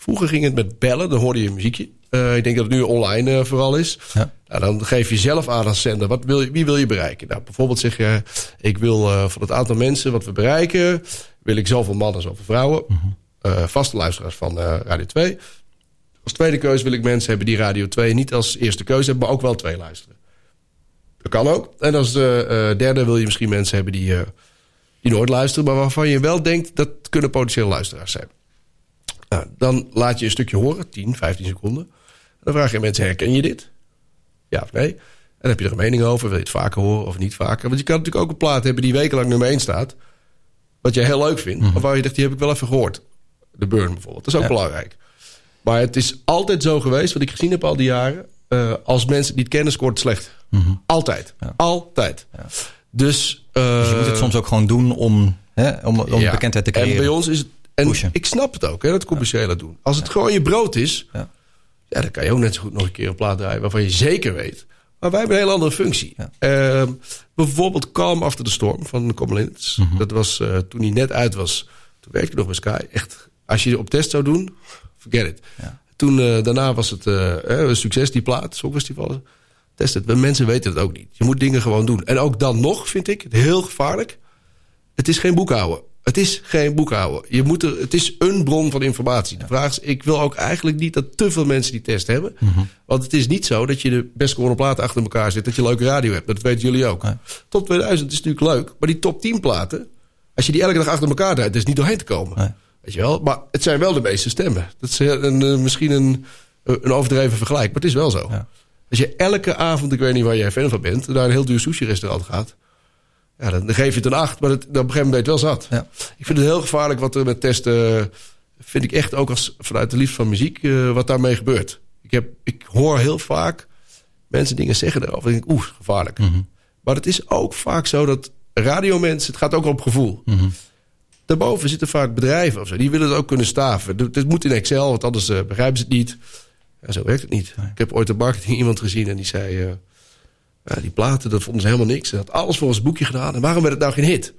Vroeger ging het met bellen, dan hoorde je een muziekje. Uh, ik denk dat het nu online vooral is. Ja. Nou, dan geef je zelf aan als zender, wat wil je, wie wil je bereiken? Nou, bijvoorbeeld zeg je, ik wil van het aantal mensen wat we bereiken, wil ik zoveel mannen, zoveel vrouwen. Mhm. vaste luisteraars van Radio 2. Als tweede keuze wil ik mensen hebben die Radio 2 niet als eerste keuze hebben, maar ook wel twee luisteren. Dat kan ook. En als de derde wil je misschien mensen hebben die, die nooit luisteren, maar waarvan je wel denkt dat kunnen potentiële luisteraars zijn. Nou, dan laat je een stukje horen, 10, 15 seconden. Dan vraag je mensen: herken je dit? Ja of nee? En dan heb je er een mening over. Wil je het vaker horen of niet vaker? Want je kan natuurlijk ook een plaat hebben die wekenlang nummer 1 staat. Wat jij heel leuk vindt. Mm. Of waar je denkt, die heb ik wel even gehoord. De Burn bijvoorbeeld. Dat is ook ja. belangrijk. Maar het is altijd zo geweest, wat ik gezien heb al die jaren. Uh, als mensen die het kennen, scoort slecht. Mhm. Mm -hmm. Altijd. Ja. Altijd. Ja. Dus, uh, dus je moet het soms ook gewoon doen om, hè, om, om bekendheid te creëren. En bij ons is het... En Pushen. ik snap het ook, hè, dat commerciële doen. Als het gewoon je brood is... Ja. dan kan je ook net zo goed nog een keer een plaat draaien... waarvan je zeker weet... Maar wij hebben een hele andere functie. Uh, bijvoorbeeld Calm After the Storm van Comlin's. Mhm. Mm -hmm. Dat was uh, toen hij net uit was. Toen werkte ik nog bij Sky. Echt, als je op test zou doen... Forget it. Ja. Toen, uh, daarna was het uh, een succes, die plaat, Songfestival. Test het. Mensen weten het ook niet. Je moet dingen gewoon doen. En ook dan nog, vind ik, het heel gevaarlijk. Het is geen boekhouden. Het is geen boekhouden. Je moet er, het is een bron van informatie. De vraag is, ik wil ook eigenlijk niet dat te veel mensen die test hebben. Mhm. Mm -hmm. Want het is niet zo dat je de best gewone platen achter elkaar zit. Dat je leuke radio hebt. Dat weten jullie ook. Nee. Top 2000 is natuurlijk leuk. Maar die top 10 platen, als je die elke dag achter elkaar draait, is niet doorheen te komen. Weet je wel? Maar het zijn wel de meeste stemmen. Dat is een, een, misschien een, een overdreven vergelijk, maar het is wel zo. Ja. Als je elke avond, ik weet niet waar jij fan van bent, naar een heel duur sushi-restaurant gaat. Ja, dan, dan geef je het een acht, maar het, dan op een gegeven moment ben je het wel zat. Ja. Ik vind het heel gevaarlijk wat er met testen. Vind ik echt ook als, vanuit de liefde van muziek, uh, wat daarmee gebeurt. Ik, heb, ik hoor heel vaak mensen dingen zeggen erover. En ik denk, oeh, gevaarlijk. Mm -hmm. Maar het is ook vaak zo dat radiomensen, het gaat ook op gevoel. Mm -hmm. Daarboven zitten vaak bedrijven of zo. Die willen het ook kunnen staven. Het moet in Excel, want anders uh, begrijpen ze het niet. Ja, zo werkt het niet. Nee. Ik heb ooit een marketing iemand gezien en die zei... Uh, die platen, dat vonden ze helemaal niks. Ze had alles volgens het boekje gedaan. En waarom werd het nou geen hit?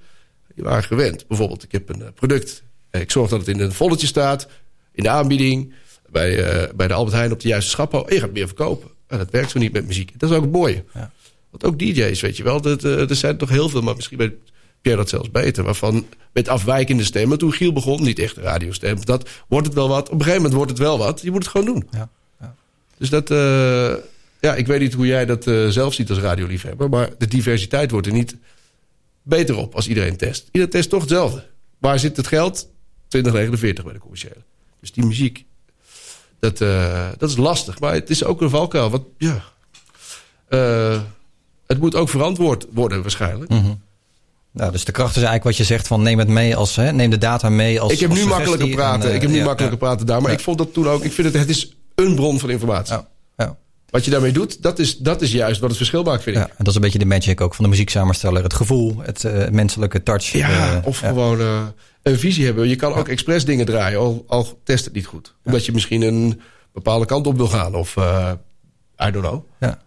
Die waren gewend. Bijvoorbeeld, ik heb een uh, product. Ik zorg dat het in een volletje staat. In de aanbieding. Bij, bij de Albert Heijn op de juiste schappo. En je gaat meer verkopen. En dat werkt zo niet met muziek. Dat is ook het mooie. Ja. Want ook DJ's, weet je wel. Dat, er zijn toch heel veel, maar misschien bij Pierre dat zelfs beter. Waarvan met afwijkende stemmen. Toen Giel begon, niet echt een radiostem. Dat wordt het wel wat. Op een gegeven moment wordt het wel wat. Je moet het gewoon doen. Ja. Ja. Dus dat... Uh, ja, ik weet niet hoe jij dat uh, zelf ziet als radioliefhebber. Maar de diversiteit wordt er niet beter op als iedereen test. Iedereen test toch hetzelfde. Waar zit het geld? 2049 bij de commerciële. Dus die muziek. Dat, uh, dat is lastig. Maar het is ook een valkuil. Wat, ja. het moet ook verantwoord worden waarschijnlijk. Mm -hmm. Nou, dus de kracht is eigenlijk wat je zegt van neem het mee als hè, neem de data mee als. Ik heb als nu makkelijker praten. En, uh, ik heb nu ja, makkelijker ja. praten daar. Maar ja. ik vond dat toen ook. Ik vind het, het is een bron van informatie. Ja. Wat je daarmee doet, dat is, dat is juist wat het verschil maakt, vind ik. Ja, en dat is een beetje de magic ook van de muzieksamensteller. Het gevoel, het uh, menselijke touch. Ja, uh, of gewoon uh, een visie hebben. Je kan ook expres dingen draaien, al, al test het niet goed. Omdat je misschien een bepaalde kant op wil gaan. Of eh, I don't know. Ja.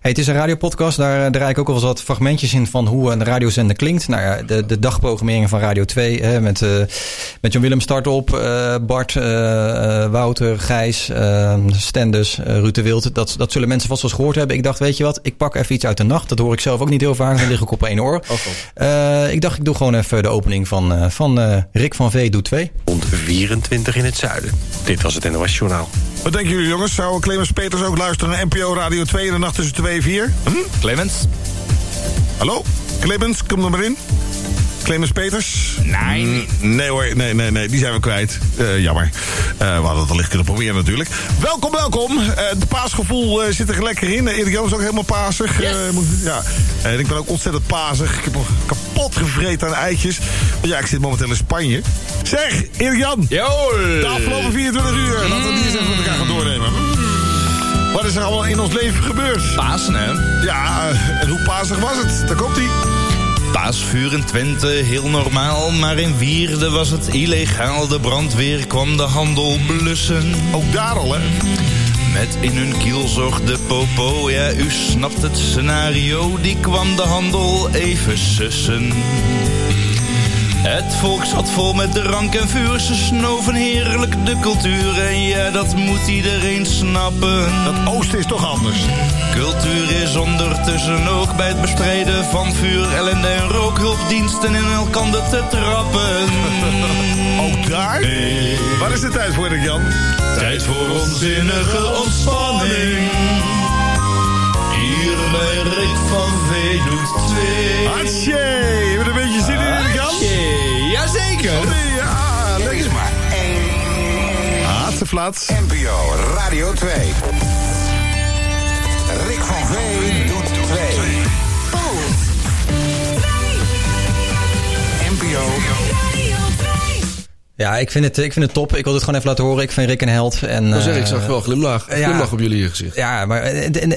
Hey, het is een radiopodcast, daar eh, draai ik ook al eens wat fragmentjes in van hoe een radiozender klinkt. Nou ja, de, de dagprogrammering van Radio 2 hè, met, uh, met John Willem Startop, uh, Bart, uh, Wouter, Gijs, Stendus, Ruud de Wild. Dat, dat zullen mensen vast wel eens gehoord hebben. Ik dacht, weet je wat, ik pak even iets uit de nacht. Dat hoor ik zelf ook niet heel vaak, dan lig ik op één oor. Oh, ik dacht, ik doe gewoon even de opening van, van Rick van V. Doe 2. 24 in het zuiden. Dit was het NOS Journaal. Wat denken jullie jongens? Zou Clemens Peters ook luisteren naar NPO Radio 2 in de nacht tussen 2 en 4? Hm? Clemens? Hallo? Clemens, kom er maar in. Clemens Peters? Nee. Mm, nee hoor, nee, nee, nee, die zijn we kwijt. Uh, jammer. Uh, we hadden het wellicht kunnen proberen natuurlijk. Welkom, welkom. Uh, het paasgevoel zit er lekker in. Erik Jan is ook helemaal pasig. Yes. ja. En ik ben ook ontzettend pasig. Ik heb nog kapot gevreten aan eitjes. Ja, ik zit momenteel in Spanje. Zeg, Erik Jan. Yo. De afgelopen 24 uur. Laten we die eens even met elkaar gaan doornemen. Wat is er allemaal in ons leven gebeurd? Pasen, hè? Ja, en hoe pasig was het? Daar komt ie. Paasvuur in Twente, heel normaal. Maar in Wierde was het illegaal. De brandweer kwam de handel blussen. Ook daar al, hè? Met in hun kielzog de popo. Ja, u snapt het scenario. Die kwam de handel even sussen. Het volk zat vol met drank en vuur. Ze snoven heerlijk de cultuur. En ja, dat moet iedereen snappen. Dat oosten is toch anders? Cultuur is ondertussen ook bij het bestrijden van vuur, ellende en rookhulpdiensten in elkander te trappen. ook daar? Hey. Waar is de tijd voor, Jan? Tijd voor onzinnige ontspanning. Hier bij Rick van V doet twee. Hatsje, je hebt een beetje zin in, Jazeker. Ja, lekker. is maar één. Haatsenflats. NPO Radio 2. Rick van V doet 2. NPO. Ja, ik vind, het, ik vind het top. Ik wil het gewoon even laten horen. Ik vind Rick een held. En, zeg ik, zag wel glimlach. Ja, glimlach op jullie gezicht. Ja, maar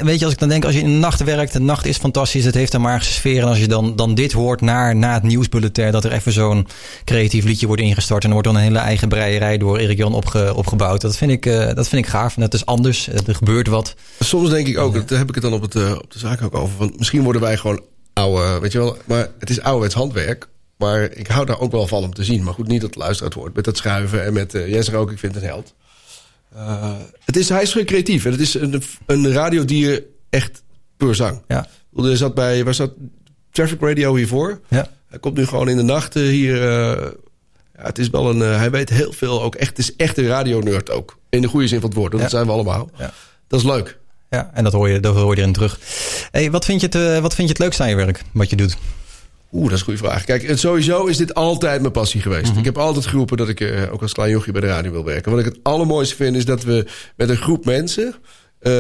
weet je, als ik dan denk, als je in de nacht werkt, de nacht is fantastisch. Het heeft een magische sfeer. En als je dan, dan dit hoort naar, na het nieuwsbulletin, dat er even zo'n creatief liedje wordt ingestart. En er wordt dan een hele eigen breierij door Erik Jan opge, opgebouwd. Dat vind, ik, uh, dat vind ik gaaf. En het is anders. Er gebeurt wat. Soms denk ik ook, daar heb ik het dan op, het, uh, op de zaak ook over. Van, misschien worden wij gewoon oude, weet je wel. Maar het is ouderwets handwerk. Maar ik hou daar ook wel van om te zien. Maar goed, niet dat het luisteraar wordt. Met dat schuiven en met uh, Jesse ook. Ik vind het een held. Uh, het is, hij is gewoon creatief. En het is een, een radiodier echt puur zang. Ja. Er zat bij, waar zat Traffic Radio hiervoor? Ja. Hij komt nu gewoon in de nachten hier. Uh, ja, het is wel een, uh, hij weet heel veel ook. Echt, het is echt een radionerd ook. In de goede zin van het woord. Dat Ja. zijn we allemaal. Ja. Dat is leuk. Ja, en dat hoor je, dat hoor je erin terug. Hey, wat, vind je het, wat vind je het leukste aan je werk? Wat je doet? Oeh, dat is een goede vraag. Kijk, het, sowieso is dit altijd mijn passie geweest. Mhm. Ik heb altijd geroepen dat ik uh, ook als klein jochie bij de radio wil werken. Wat ik het allermooiste vind is dat we met een groep mensen... Uh,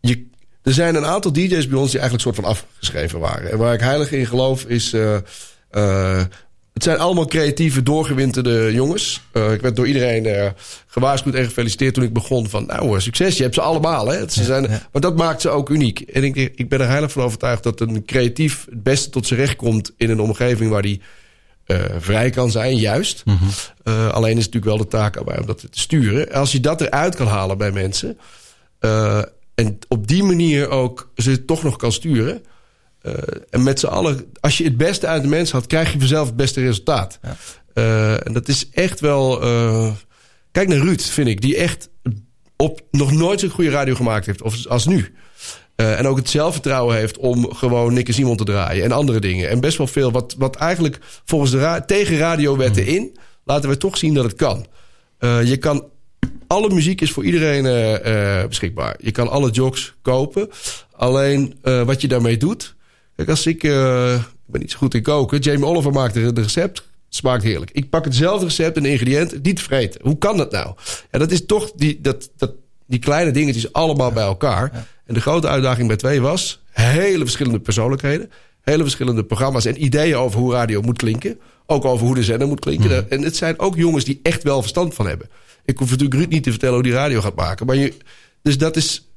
je, er zijn een aantal DJ's bij ons die eigenlijk soort van afgeschreven waren. En waar ik heilig in geloof is... Uh, het zijn allemaal creatieve, doorgewinterde jongens. Uh, ik werd door iedereen uh, gewaarschuwd en gefeliciteerd toen ik begon. Van nou, succes, je hebt ze allemaal. Hè? Ze zijn, ja, ja. Maar dat maakt ze ook uniek. En ik, ik ben er heilig van overtuigd dat een creatief het beste tot zijn recht komt... in een omgeving waar die uh, vrij kan zijn, juist. Mm -hmm. alleen is het natuurlijk wel de taak aan mij om dat te sturen. Als je dat eruit kan halen bij mensen... en op die manier ook ze toch nog kan sturen... Uh, en met z'n allen, als je het beste uit de mens had, krijg je vanzelf het beste resultaat. Ja. Uh, en dat is echt wel. Uh, kijk naar Ruud, vind ik, die echt op nog nooit zo'n goede radio gemaakt heeft of, als nu. en ook het zelfvertrouwen heeft om gewoon Nick en Simon te draaien en andere dingen. En best wel veel wat, wat eigenlijk volgens de ra tegen radiowetten mm. in, laten we toch zien dat het kan. je kan. Alle muziek is voor iedereen beschikbaar. Je kan alle jocks kopen. Alleen wat je daarmee doet. Kijk, als ik, uh, ik ben niet zo goed in koken. Jamie Oliver maakte het recept. Het smaakt heerlijk. Ik pak hetzelfde recept en de ingrediënten. Niet vreten. Hoe kan dat nou? Ja, dat is toch die, dat, dat, die kleine dingetjes allemaal ja. bij elkaar. Ja. En de grote uitdaging bij twee was... hele verschillende persoonlijkheden. Hele verschillende programma's en ideeën over hoe radio moet klinken. Ook over hoe de zender moet klinken. Mm. En het zijn ook jongens die echt wel verstand van hebben. Ik hoef natuurlijk Ruud niet te vertellen hoe die radio gaat maken. Maar je, dus dat is...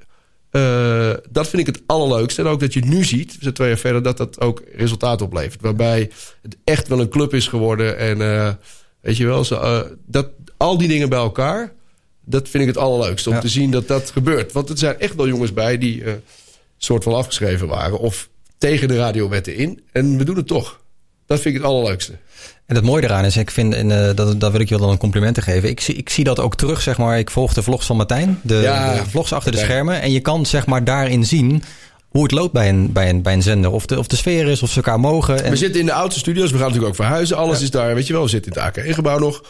Uh, dat vind ik het allerleukste. En ook dat je nu ziet, we zijn twee jaar verder, dat dat ook resultaat oplevert. Waarbij het echt wel een club is geworden. En uh, weet je wel, zo, uh, dat, al die dingen bij elkaar Dat vind ik het allerleukste. Om te zien dat dat gebeurt. Want er zijn echt wel jongens bij die eh soort van afgeschreven waren. Of tegen de radiowetten in. En we doen het toch. Dat vind ik het allerleukste. En het mooie eraan is, ik vind, en uh, dat, dat wil ik je wel een complimenten geven. Ik zie, ik zie dat ook terug, zeg maar. Ik volg de vlogs van Martijn, de, Ja, de vlogs achter de schermen. En je kan, zeg maar, daarin zien hoe het loopt bij een, bij een, bij een zender. Of de, of de sfeer is, of ze elkaar mogen. En, We zitten in de oudste studio's. We gaan natuurlijk ook verhuizen. Alles is daar, weet je wel. We zitten in het AKE-gebouw nog.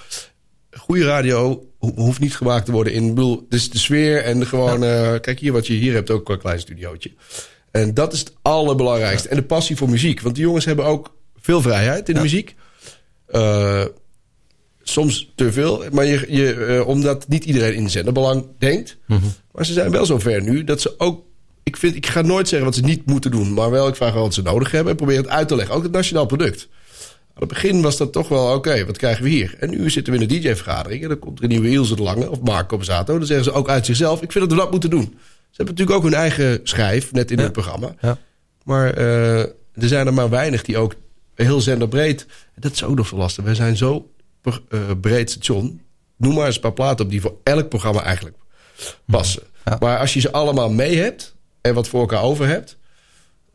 Goede radio ho- hoeft niet gemaakt te worden in... bedoel, dus de sfeer en de gewoon... eh, kijk hier wat je hier hebt, ook een klein studiootje. En dat is het allerbelangrijkste. En de passie voor muziek. Want die jongens hebben ook veel vrijheid in de muziek. Eh, soms te veel. Maar je, je, eh, omdat niet iedereen in zenderbelang denkt. Maar ze zijn wel zover nu dat ze ook... Ik, vind, ik ga nooit zeggen wat ze niet moeten doen. Maar wel, ik vraag wel wat ze nodig hebben. En probeer het uit te leggen. Ook het nationaal product. Aan het begin was dat toch wel, oké, wat krijgen we hier? En nu zitten we in een DJ-vergadering. En dan komt er een nieuwe Ilse de Lange of Marco Bazzato. Dan zeggen ze ook uit zichzelf, ik vind dat we dat moeten doen. Ze hebben natuurlijk ook hun eigen schijf, net in het programma. Maar eh, er zijn er maar weinig die ook heel zenderbreed... Dat is ook nog zo lastig. We zijn zo eh, breed station. Noem maar eens een paar platen op die voor elk programma eigenlijk passen. Maar als je ze allemaal mee hebt en wat voor elkaar over hebt...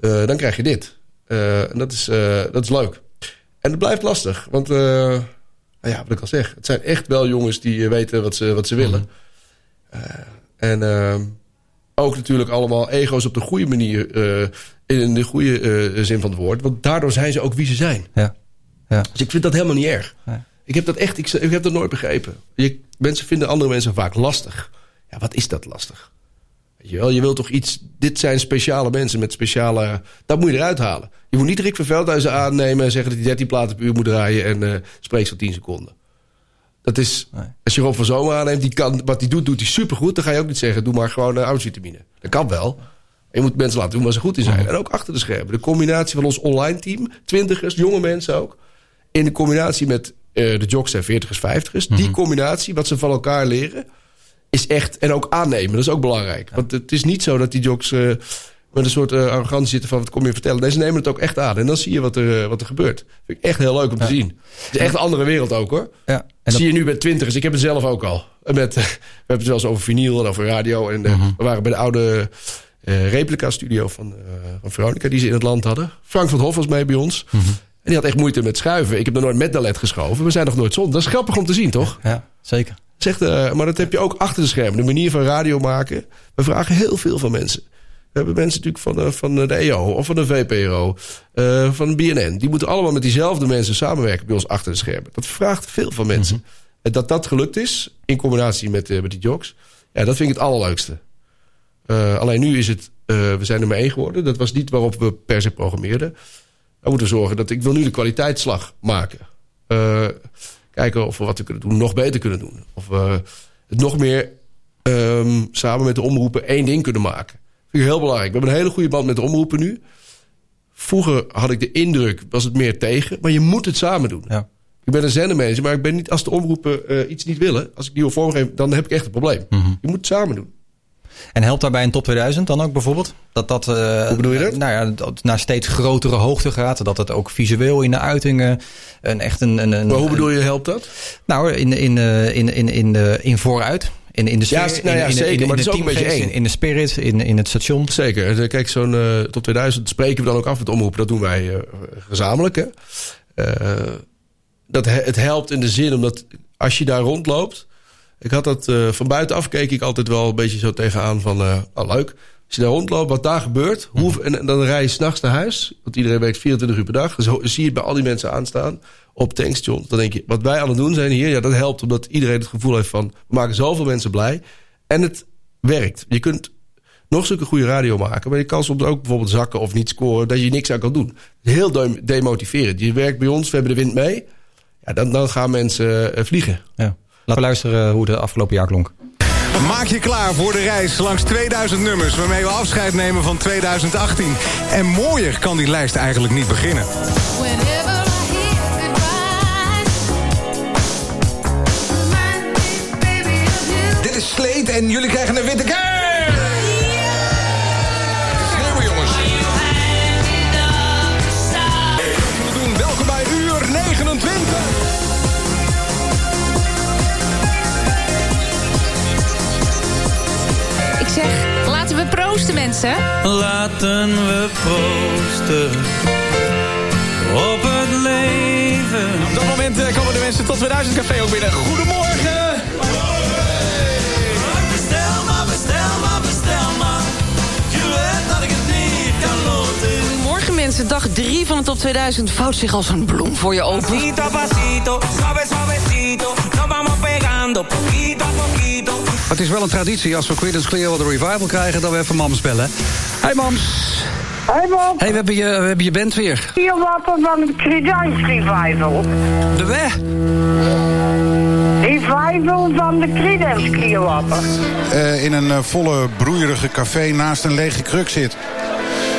eh, dan krijg je dit. Eh, en dat is, dat is leuk. En het blijft lastig. Want, nou ja, wat ik al zeg... het zijn echt wel jongens die weten wat ze, wat ze willen. Eh, en eh, ook natuurlijk allemaal ego's op de goede manier... in de goede eh, zin van het woord. Want daardoor zijn ze ook wie ze zijn. Ja. Ja. Dus ik vind dat helemaal niet erg. Ik heb dat echt, ik, ik heb dat nooit begrepen. Je, mensen vinden andere mensen vaak lastig. Ja, wat is dat lastig? Weet je wel, je wilt toch iets... Dit zijn speciale mensen met speciale... Dat moet je eruit halen. Je moet niet Rick van Veldhuizen aannemen... en zeggen dat hij 13 platen per uur moet draaien... en eh spreekt zo 10 seconden. Dat is... Als je Rob van Zomer aanneemt, die kan, wat hij doet, doet hij supergoed. Dan ga je ook niet zeggen, doe maar gewoon uh, oudvitamine. Dat kan wel. Je moet mensen laten doen waar ze goed in zijn. En ook achter de schermen. De combinatie van ons online team, twintigers, jonge mensen ook. In de combinatie met eh, de jocks en veertigers, vijftigers. Die combinatie, wat ze van elkaar leren, is echt... En ook aannemen, dat is ook belangrijk. Want het is niet zo dat die jocks eh, met een soort eh, arrogantie zitten van... wat kom je vertellen? Nee, ze nemen het ook echt aan. En dan zie je wat er, wat er gebeurt. Vind ik echt heel leuk om te zien. Het is echt een andere wereld ook, hoor. Ja. Dat zie je nu bij twintigers. Ik heb het zelf ook al. Met, we hebben het wel eens over vinyl en over radio. En eh, we waren bij de oude eh, replica-studio van, eh, van Veronica... die ze in het land hadden. Frank van Hof was mee bij ons. En die had echt moeite met schuiven. Ik heb nog nooit met Dalet geschoven. We zijn nog nooit zonder. Dat is grappig om te zien, toch? Ja, zeker. Zegt, eh, maar dat heb je ook achter de schermen. De manier van radio maken. We vragen heel veel van mensen. We hebben mensen natuurlijk van, de- van de EO of van de VPRO, van BNN. Die moeten allemaal met diezelfde mensen samenwerken bij ons achter de schermen. Dat vraagt veel van mensen. En dat dat gelukt is, in combinatie met, met die jokes, ja, dat vind ik het allerleukste. Eh, alleen nu is het, eh, we zijn er maar één geworden. Dat was niet waarop we per se programmeerden. We moeten zorgen dat ik wil nu de kwaliteitsslag maken. Eh, kijken of we wat we kunnen doen, nog beter kunnen doen. Of we het nog meer ehm, samen met de omroepen één ding kunnen maken. Vind ik heel belangrijk. We hebben een hele goede band met de omroepen nu. Vroeger had ik de indruk, was het meer tegen. Maar je moet het samen doen. Ik ben een zendermanager, maar ik ben niet, als de omroepen iets niet willen... als ik die wil vormgeven, dan heb ik echt een probleem. Je moet het samen doen. En helpt daarbij een top 2000 dan ook bijvoorbeeld? Dat dat, eh, Hoe bedoel je dat? Nou ja, dat naar steeds grotere hoogte gaat. Dat het ook visueel in de uitingen een echt een... een, een Maar hoe bedoel je, helpt dat? Nou, in, in, eh, in, in, in, de, in vooruit. In, in de Ja, sfeer, nou ja, in, in, zeker, in, in maar de het is ook een beetje eng. In, de spirit, in, in het station. Zeker. Eh, Kijk, zo'n eh, top 2000 spreken we dan ook af met omroepen. Dat doen wij eh, gezamenlijk. Hè? Eh, dat he- het helpt in de zin omdat als je daar rondloopt. Ik had dat eh, van buitenaf keek ik altijd wel een beetje zo tegenaan van oh, leuk. Als je daar rondloopt, wat daar gebeurt. Hoe, en, en dan rij je s'nachts naar huis. Want iedereen werkt 24 uur per dag. Ho- zie je het bij al die mensen aanstaan op tankstations. Dan denk je, wat wij aan het doen zijn hier. Ja, dat helpt omdat iedereen het gevoel heeft van... we maken zoveel mensen blij. En het werkt. Je kunt nog zulke goede radio maken. Maar je kan soms ook bijvoorbeeld zakken of niet scoren. Dat je niks aan kan doen. Heel de- demotiverend. Je werkt bij ons, we hebben de wind mee. Ja, dan, dan gaan mensen eh, vliegen. Ja. Laten we luisteren hoe het afgelopen jaar klonk. Maak je klaar voor de reis langs 2000 nummers... waarmee we afscheid nemen van 2018. En mooier kan die lijst eigenlijk niet beginnen. Dit is Sleet en jullie krijgen een witte kaart. Doen welkom bij uur 29. Proosten, mensen. Laten we proosten op het leven. Op dat moment eh, komen de mensen tot 2000 Café ook binnen. Goedemorgen! Bestel maar, bestel maar, bestel maar. Je weet dat ik het niet kan loten. Morgen mensen, dag 3 van de top 2000 vouwt zich als een bloem voor je open. Pasito pasito, suave suavecito, nos vamos pegando poquito a poquito. Het is wel een traditie als we Creedence Clearwater Revival krijgen... dat we even Mams bellen. Hey Mams. Hey Bob. Hey, we hebben je, we hebben je band weer. Hier wat er van de Creedence Revival. De weg? Revival van de Creedence Clearwater. eh, in een eh, volle broeierige café naast een lege kruk zit.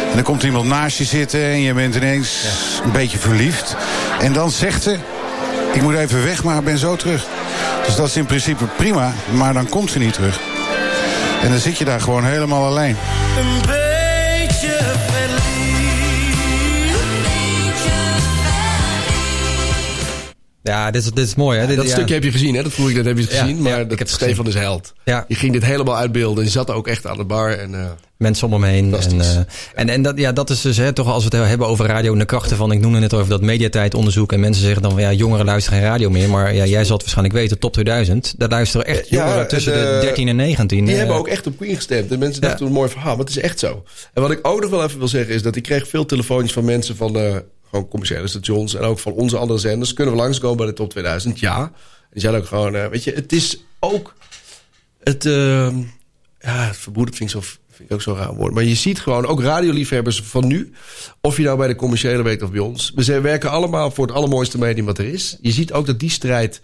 En dan komt iemand naast je zitten en je bent ineens een beetje verliefd. En dan zegt ze, ik moet even weg, maar ik ben zo terug. Dus dat is in principe prima, maar dan komt ze niet terug. En dan zit je daar gewoon helemaal alleen. Ja, dit is, dit is mooi, hè? Dat ja. stukje heb je gezien, hè? Dat vroeg ik net, heb je Ja, gezien? maar dat Stefan is held. Ja. Je ging dit helemaal uitbeelden. Je zat ook echt aan de bar. En, eh, Mensen om hem heen. En, eh, en, en dat, ja, dat is dus hè, toch als we het hebben over radio en de krachten van... ik noemde net over dat mediatijdsonderzoek... en mensen zeggen dan van ja, jongeren luisteren geen radio meer. Maar ja, jij zal het waarschijnlijk weten, top 2000... daar luisteren echt jongeren tussen en, de eh, 13 en 19. Die eh, hebben ook echt op Queen gestemd. En mensen dachten toen een mooi verhaal, maar het is echt zo. En wat ik ook nog wel even wil zeggen is dat ik kreeg veel telefoontjes van mensen van eh, gewoon commerciële stations en ook van onze andere zenders. Kunnen we langskomen bij de top 2000? Ja. En zeiden ook gewoon, eh, weet je, het is ook het, eh, ja, het verbroederd vind ik, zo, vind ik ook zo'n raar woord. Maar je ziet gewoon, ook radioliefhebbers van nu, of je nou bij de commerciële werkt of bij ons. We zijn, werken allemaal voor het allermooiste medium wat er is. Je ziet ook dat die strijd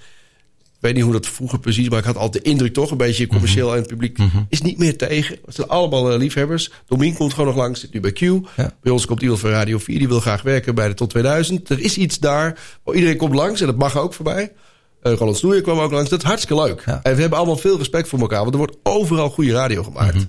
ik weet niet hoe dat vroeger precies, maar ik had altijd de indruk toch een beetje commercieel en het publiek is niet meer tegen. Het zijn allemaal eh, liefhebbers. Domien komt gewoon nog langs, zit nu bij Q. Bij ons komt iemand van Radio 4, die wil graag werken bij de Tot 2000. Er is iets daar. waar iedereen komt langs en dat mag ook voorbij. Eh Roland Snoeier kwam ook langs. Dat is hartstikke leuk. En we hebben allemaal veel respect voor elkaar, want er wordt overal goede radio gemaakt.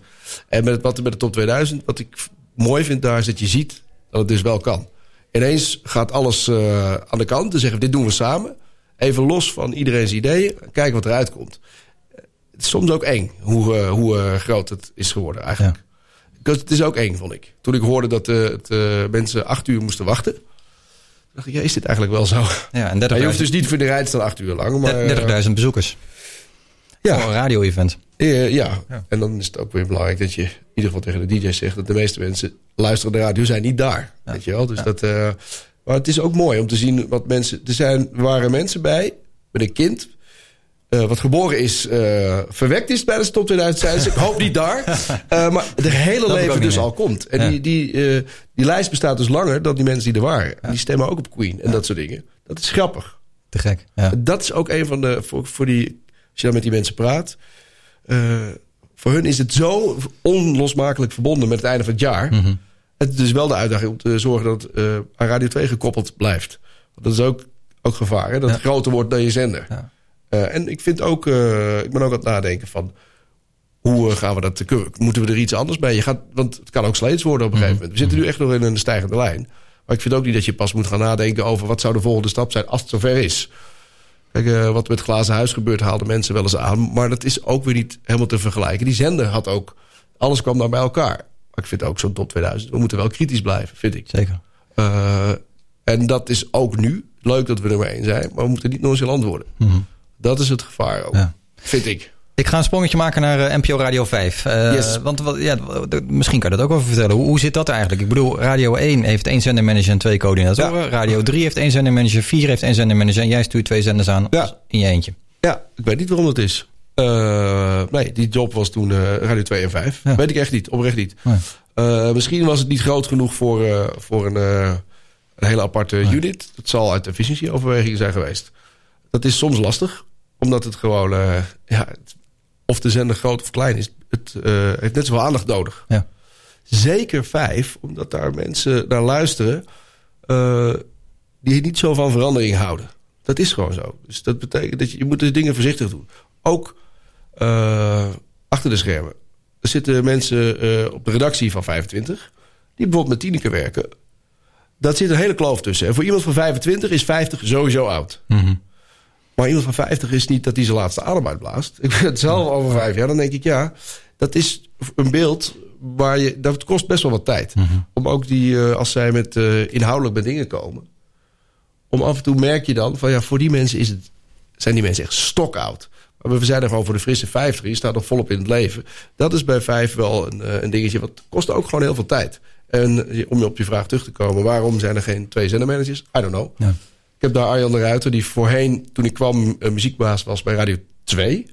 En met, wat er met de Top 2000, wat ik mooi vind daar, is dat je ziet dat het dus wel kan. Ineens gaat alles eh, aan de kant. Dan zeggen we, dit doen we samen. Even los van iedereen's ideeën. Kijken wat eruit komt. Het is soms ook eng hoe, eh, hoe eh, groot het is geworden eigenlijk. Dus Het is ook eng, vond ik. Toen ik hoorde dat eh, het, eh, mensen acht uur moesten wachten. dacht ik, ja, is dit eigenlijk wel zo? Ja, en 30.000 Maar je hoeft dus niet voor de rij te staan acht uur lang. Maar, eh, 30.000 bezoekers. Ja. Voor een radio-event. eh, ja. en dan is het ook weer belangrijk dat je in ieder geval tegen de DJ's zegt... dat de meeste mensen luisteren naar de radio, zijn niet daar. Weet je wel? Dus dat, eh, maar het is ook mooi om te zien wat mensen... Er zijn, waren mensen bij, met een kind... eh, wat geboren is, eh, verwekt is bij de top 2000 zijn ze. Ik hoop niet daar. Eh, maar de hele Dat leven dus al komt. En Ja. die, die, die lijst bestaat dus langer dan die mensen die er waren. En die stemmen ook op Queen en dat soort dingen. Dat is grappig. Te gek. Dat is ook een van de. Voor, voor die, als je dan met die mensen praat. voor hun is het zo onlosmakelijk verbonden met het einde van het jaar. Mhm. Het is wel de uitdaging om te zorgen dat het eh, aan Radio 2 gekoppeld blijft. Want dat is ook, ook gevaar. Hè? Dat het groter wordt dan je zender. Eh, en ik vind ook. eh, ik ben ook aan het nadenken van. Hoe gaan we dat. Moeten we er iets anders bij? Je gaat, want het kan ook sleets worden op een gegeven moment. We zitten nu echt nog in een stijgende lijn. Maar ik vind ook niet dat je pas moet gaan nadenken over wat zou de volgende stap zijn als het zover is. Kijk, wat met glazen huis gebeurt, haalden mensen wel eens aan. Maar dat is ook weer niet helemaal te vergelijken. Die zender had ook. Alles kwam daar bij elkaar. Maar ik vind ook zo'n top 2000. We moeten wel kritisch blijven, vind ik. Zeker. Eh, en dat is ook nu. Leuk dat we er maar één zijn. Maar we moeten niet nonchalant worden. Mhm. Dat is het gevaar ook. Vind ik. Ik ga een sprongetje maken naar eh, NPO Radio 5. Eh, Yes. Want wat, ja, misschien kan je dat ook over vertellen. Hoe, hoe zit dat eigenlijk? Ik bedoel, Radio 1 heeft één zendermanager en twee coördinatoren. Radio 3 heeft één zendermanager, 4 heeft één zendermanager. En jij stuurt twee zenders aan in je eentje. Ja, ik weet niet waarom dat is. Eh, nee, die job was toen eh, Radio 2 en 5. Weet ik echt niet, oprecht niet. Eh, misschien was het niet groot genoeg voor, voor een, een hele aparte unit. Dat zal uit efficiëntieoverwegingen zijn geweest. Dat is soms lastig, omdat het gewoon... ja, het- of de zender groot of klein is, het heeft net zoveel aandacht nodig. Ja. Zeker vijf, omdat daar mensen naar luisteren... die niet zo van verandering houden. Dat is gewoon zo. Dus dat betekent dat je, je moet de dingen voorzichtig doen. Ook achter de schermen. Er zitten mensen eh, op de redactie van 25... die bijvoorbeeld met Tineke werken. Dat zit een hele kloof tussen. En voor iemand van 25 is 50 sowieso oud. Maar iemand van 50 is niet dat hij zijn laatste adem uitblaast. Ik ben het zelf over vijf jaar. Dan denk ik, ja, dat is een beeld waar je, dat kost best wel wat tijd. Om ook die, eh, als zij met eh, inhoudelijk met dingen komen. Om af en toe merk je dan van ja, voor die mensen is het, zijn die mensen echt stokoud. Maar we zijn er gewoon voor de frisse 50. Je staat nog volop in het leven. Dat is bij vijf wel een, eh, een dingetje. Wat kost ook gewoon heel veel tijd. En eh, om op je vraag terug te komen. Waarom zijn er geen twee zendermanagers? I don't know. Ik heb daar Arjan de Ruiter. Die voorheen, toen ik kwam, een muziekbaas was bij Radio 2.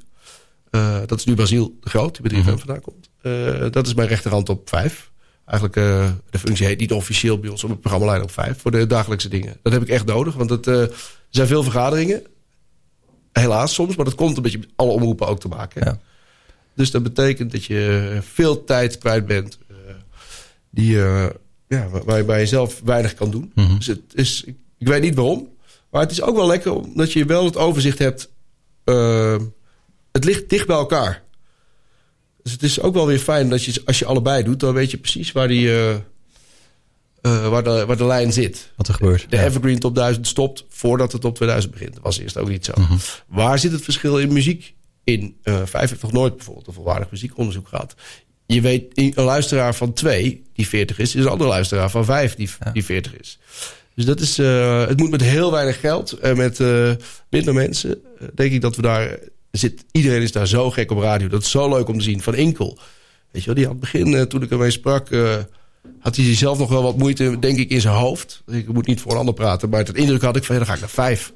Eh, dat is nu Basiel de Groot. Die bij 3FM vandaan komt. Eh, dat is mijn rechterhand op 5. Eigenlijk, eh, de functie heet niet officieel bij ons op het programma Lijn op 5. Voor de dagelijkse dingen. Dat heb ik echt nodig. Want het, eh, er zijn veel vergaderingen. Helaas soms. Maar dat komt een beetje met alle omroepen ook te maken. Dus dat betekent dat je veel tijd kwijt bent. eh, die, eh, ja, waar- waar je bij jezelf weinig kan doen. Dus het is, ik, ik weet niet waarom. Maar het is ook wel lekker omdat je wel het overzicht hebt. eh, het ligt dicht bij elkaar. Dus het is ook wel weer fijn dat je, als je allebei doet, dan weet je precies waar, die, eh, eh, waar, de, waar de lijn zit. Wat er gebeurt. De Evergreen Top 1000 stopt voordat de Top 2000 begint. Dat was eerst ook niet zo. Mhm. Waar zit het verschil in muziek? In eh vijf heeft nog nooit bijvoorbeeld een volwaardig muziekonderzoek gehad. Je weet, een luisteraar van twee die 40 is, is een andere luisteraar van vijf die, die 40 is. Dus dat is, eh, het moet met heel weinig geld en met eh, minder mensen. eh, denk ik dat we daar zit. Iedereen is daar zo gek op radio. Dat is zo leuk om te zien. Van Inkel. Weet je wel, die had het begin, eh, toen ik ermee sprak, eh, had hij zelf nog wel wat moeite, denk ik, in zijn hoofd. Ik moet niet voor een ander praten, maar het indruk had ik van, ja, dan ga ik naar vijf.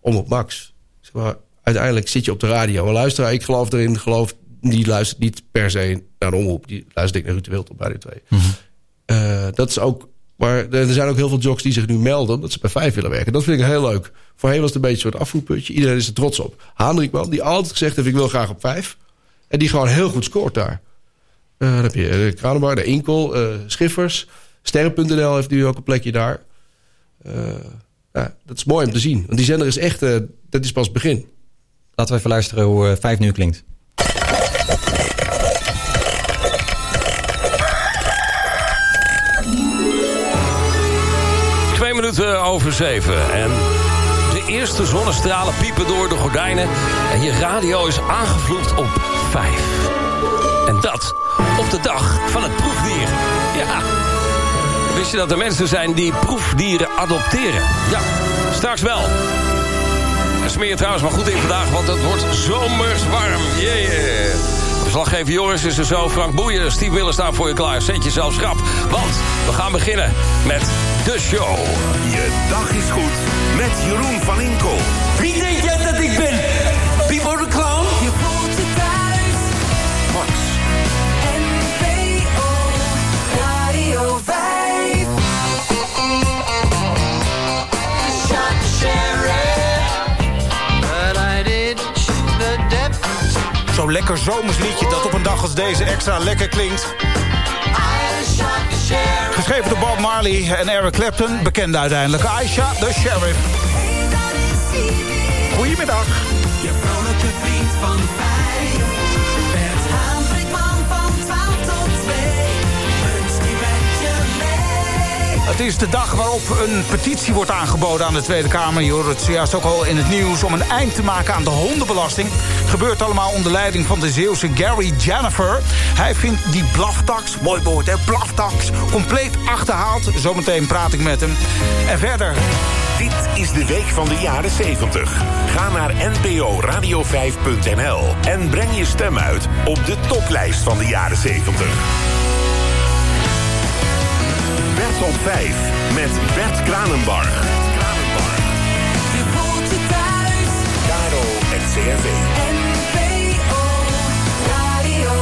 Om op max. Zeg maar, uiteindelijk zit je op de radio. Een luisteraar, ik geloof erin, geloof, die luistert niet per se naar een omroep. Die luistert ik naar Ruud de Wild op Radio 2. Eh, dat is ook. Maar er zijn ook heel veel jocks die zich nu melden dat ze bij vijf willen werken. Dat vind ik heel leuk. Voorheen was het een beetje een soort afvoerputje. Iedereen is er trots op. Haandrikman, die altijd gezegd heeft: ik wil graag op vijf. En die gewoon heel goed scoort daar. Eh, dan heb je de Kranenbar, de Inkel, eh, Schiffers. Sterren.nl heeft nu ook een plekje daar. Eh, ja, dat is mooi om te zien. Want die zender is echt, eh, dat is pas het begin. Laten we even luisteren hoe eh, vijf nu klinkt. Twee minuten over zeven. En de eerste zonnestralen piepen door de gordijnen. En je radio is aangevloed op vijf. En dat de dag van het proefdier. Ja. Wist je dat er mensen zijn die proefdieren adopteren? Ja, straks wel. Smeer je trouwens maar goed in vandaag, want het wordt zomers warm. Yeah. Verslaggever Joris is er zo. Frank Boeien, Steve Miller staat voor je klaar. Zet jezelf schrap, want we gaan beginnen met de show. Je dag is goed met Jeroen van Inkel. Wie denk jij dat ik ben? Zo'n lekker zomers liedje dat op een dag als deze extra lekker klinkt. Geschreven door Bob Marley en Eric Clapton. Bekende uiteindelijk Aisha, de sheriff. Goedemiddag. Je vrolijke vriend van. Het is de dag waarop een petitie wordt aangeboden aan de Tweede Kamer. Je hoort het zojuist ook al in het nieuws... om een eind te maken aan de hondenbelasting. Gebeurt allemaal onder leiding van de Zeeuwse Gary Jennifer. Hij vindt die blaftax, mooi woord hè, blaftax, compleet achterhaald. Zometeen praat ik met hem. En verder... Dit is de week van de jaren 70. Ga naar nporadio5.nl en breng je stem uit op de toplijst van de jaren 70. Op 5 met Bert Kranenbarg. Je voelt je thuis. Caro en CRV. NPO Radio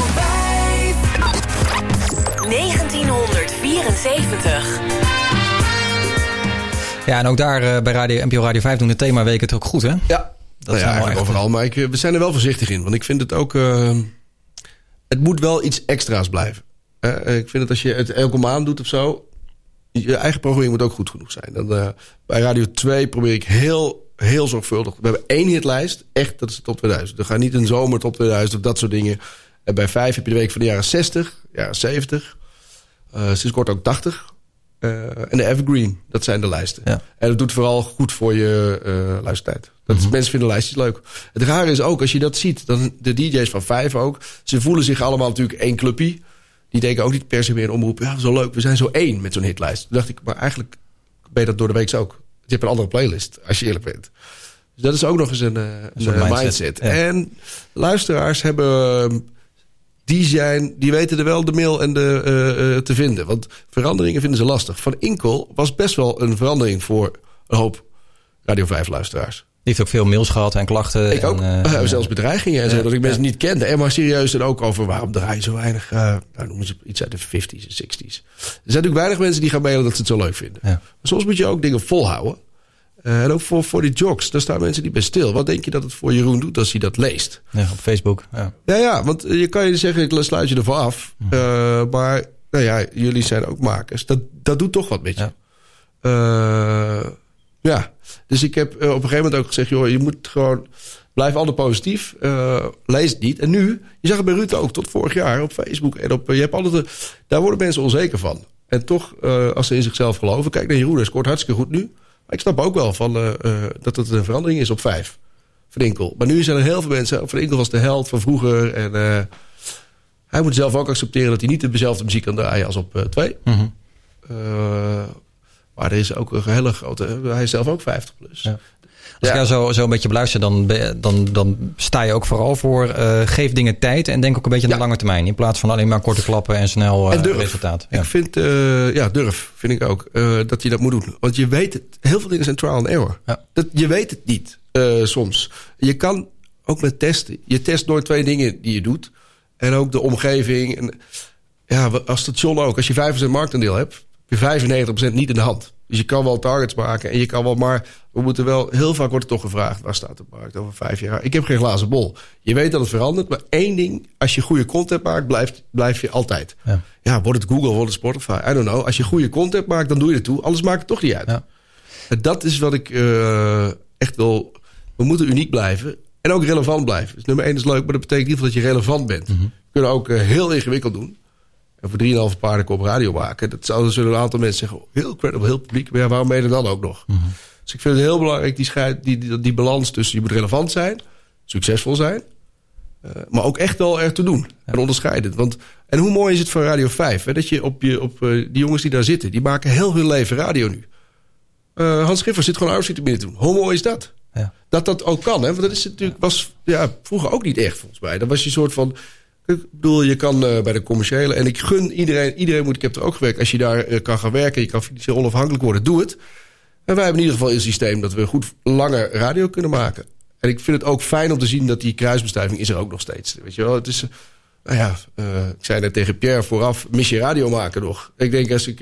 1974. Ja, en ook daar eh, bij radio, NPO Radio 5 doen de themaweken het ook goed, hè? Ja. Dat Nou is ja, nou eigenlijk echt- overal. Maar ik, eh, we zijn er wel voorzichtig in. Want ik vind het ook... eh, het moet wel iets extra's blijven. Eh, ik vind het als je het elke maand doet of zo... Je eigen programmering moet ook goed genoeg zijn. Dan, eh, bij Radio 2 probeer ik heel, heel zorgvuldig... We hebben één hitlijst. Echt, dat is de top 2000. Er gaat niet een zomer top 2000 of dat soort dingen. En bij 5 heb je de week van de jaren 60, jaren 70. eh, sinds kort ook 80. Eh, en de Evergreen, dat zijn de lijsten. En dat doet vooral goed voor je eh luistertijd. Dat is, Mensen vinden lijstjes leuk. Het rare is ook, als je dat ziet, dan de DJ's van vijf ook, ze voelen zich allemaal natuurlijk één clubje. Die denken ook niet per se meer in omroep. Ja, zo leuk, we zijn zo één met zo'n hitlijst. Toen dacht ik, maar eigenlijk ben je dat door de week ook. Je hebt een andere playlist, als je eerlijk bent. Dus dat is ook nog eens een, eh, een, eh, mindset, mindset. ja. En luisteraars hebben... eh, Die, zijn, die weten er wel de mail en de, eh, te vinden. Want veranderingen vinden ze lastig. Van Inkel was best wel een verandering voor een hoop Radio 5 luisteraars. Die heeft ook veel mails gehad en klachten. Ik ook. En, eh, zelfs bedreigingen en zo. Dat ik mensen niet kende. En maar serieus dan ook over waarom draai je zo weinig. eh nou noemen ze iets uit de 50s en 60s. Er zijn natuurlijk weinig mensen die gaan mailen dat ze het zo leuk vinden. Maar soms moet je ook dingen volhouden. Eh, en ook voor, voor die jocks. Daar staan mensen niet bij stil. Wat denk je dat het voor Jeroen doet als hij dat leest? ja, op Facebook. Ja. Ja, ja, want je kan je zeggen, ik sluit je ervoor af. Eh, maar nou ja, jullie zijn ook makers. Dat, dat doet toch wat met je. Ja, ja. dus ik heb eh, op een gegeven moment ook gezegd... joh, je moet gewoon... Blijf altijd positief. eh, lees het niet. En nu, je zag het bij Ruud ook, tot vorig jaar op Facebook. En op, je hebt altijd, een- daar worden mensen onzeker van. En toch, eh, als ze in zichzelf geloven... Kijk naar Jeroen, hij scoort hartstikke goed nu. Maar ik snap ook wel van, eh, eh, dat het een verandering is op vijf. Van Inkel. Maar nu zijn er heel veel mensen... Van Inkel was de held van vroeger. En eh, hij moet zelf ook accepteren... dat hij niet dezelfde muziek kan draaien als op eh, twee. Eh, maar er is ook een hele grote... Hij is zelf ook 50 plus. Als ik jou zo, zo een beetje beluister, dan, dan, dan sta je ook vooral voor... eh, geef dingen tijd en denk ook een beetje aan de lange termijn. In plaats van alleen maar korte klappen en snel eh, En durf. resultaat. Ja. Ik vind, eh, ja, durf vind ik ook. dat je dat moet doen. Want je weet het. Heel veel dingen zijn trial and error. Dat, je weet het niet soms. Je kan ook met testen. Je test nooit twee dingen die je doet. En ook de omgeving. En, ja, als station ook. Als je 5% marktaandeel hebt, 95% niet in de hand. Dus je kan wel targets maken en je kan wel, maar we moeten wel, heel vaak wordt er toch gevraagd, waar staat de markt over vijf jaar? Ik heb geen glazen bol. Je weet dat het verandert, maar één ding, als je goede content maakt, blijft, blijf je altijd. Ja. Ja, wordt het Google, wordt het Spotify, I don't know. Als je goede content maakt, dan doe je het toe. Anders maakt het toch niet uit. En dat is wat ik eh, echt wil, we moeten uniek blijven. En ook relevant blijven. Dus nummer één is leuk, maar dat betekent niet dat je relevant bent. We kunnen ook eh, heel ingewikkeld doen. En voor 3,5 paardenkop radio maken. Dat zouden zullen een aantal mensen zeggen. oh, Heel credible, heel publiek. Maar ja, waarom ben je er dan ook nog? Dus ik vind het heel belangrijk, die, scheid, die, die, die balans tussen... je moet relevant zijn, succesvol zijn... eh, maar ook echt wel ertoe doen. En onderscheidend. Want, en hoe mooi is het voor Radio 5? Hè, dat je op, je, op eh, die jongens die daar zitten... die maken heel hun leven radio nu. Eh, Hans Schiffer zit gewoon arbeidsvitamine te doen. Hoe mooi is dat? Dat dat ook kan. Hè? Want dat is natuurlijk, was ja, vroeger ook niet echt volgens mij. Dan was je een soort van... Ik bedoel, je kan eh, bij de commerciële... en ik gun iedereen, iedereen moet... Ik heb er ook gewerkt. Als je daar eh, kan gaan werken... je kan financieel onafhankelijk worden, doe het. En wij hebben in ieder geval een systeem... dat we goed langer radio kunnen maken. En ik vind het ook fijn om te zien... dat die kruisbestuiving is er ook nog steeds. Weet je wel, het is... eh, nou ja, ik zei net tegen Pierre vooraf... mis je radio maken nog? Ik denk als ik...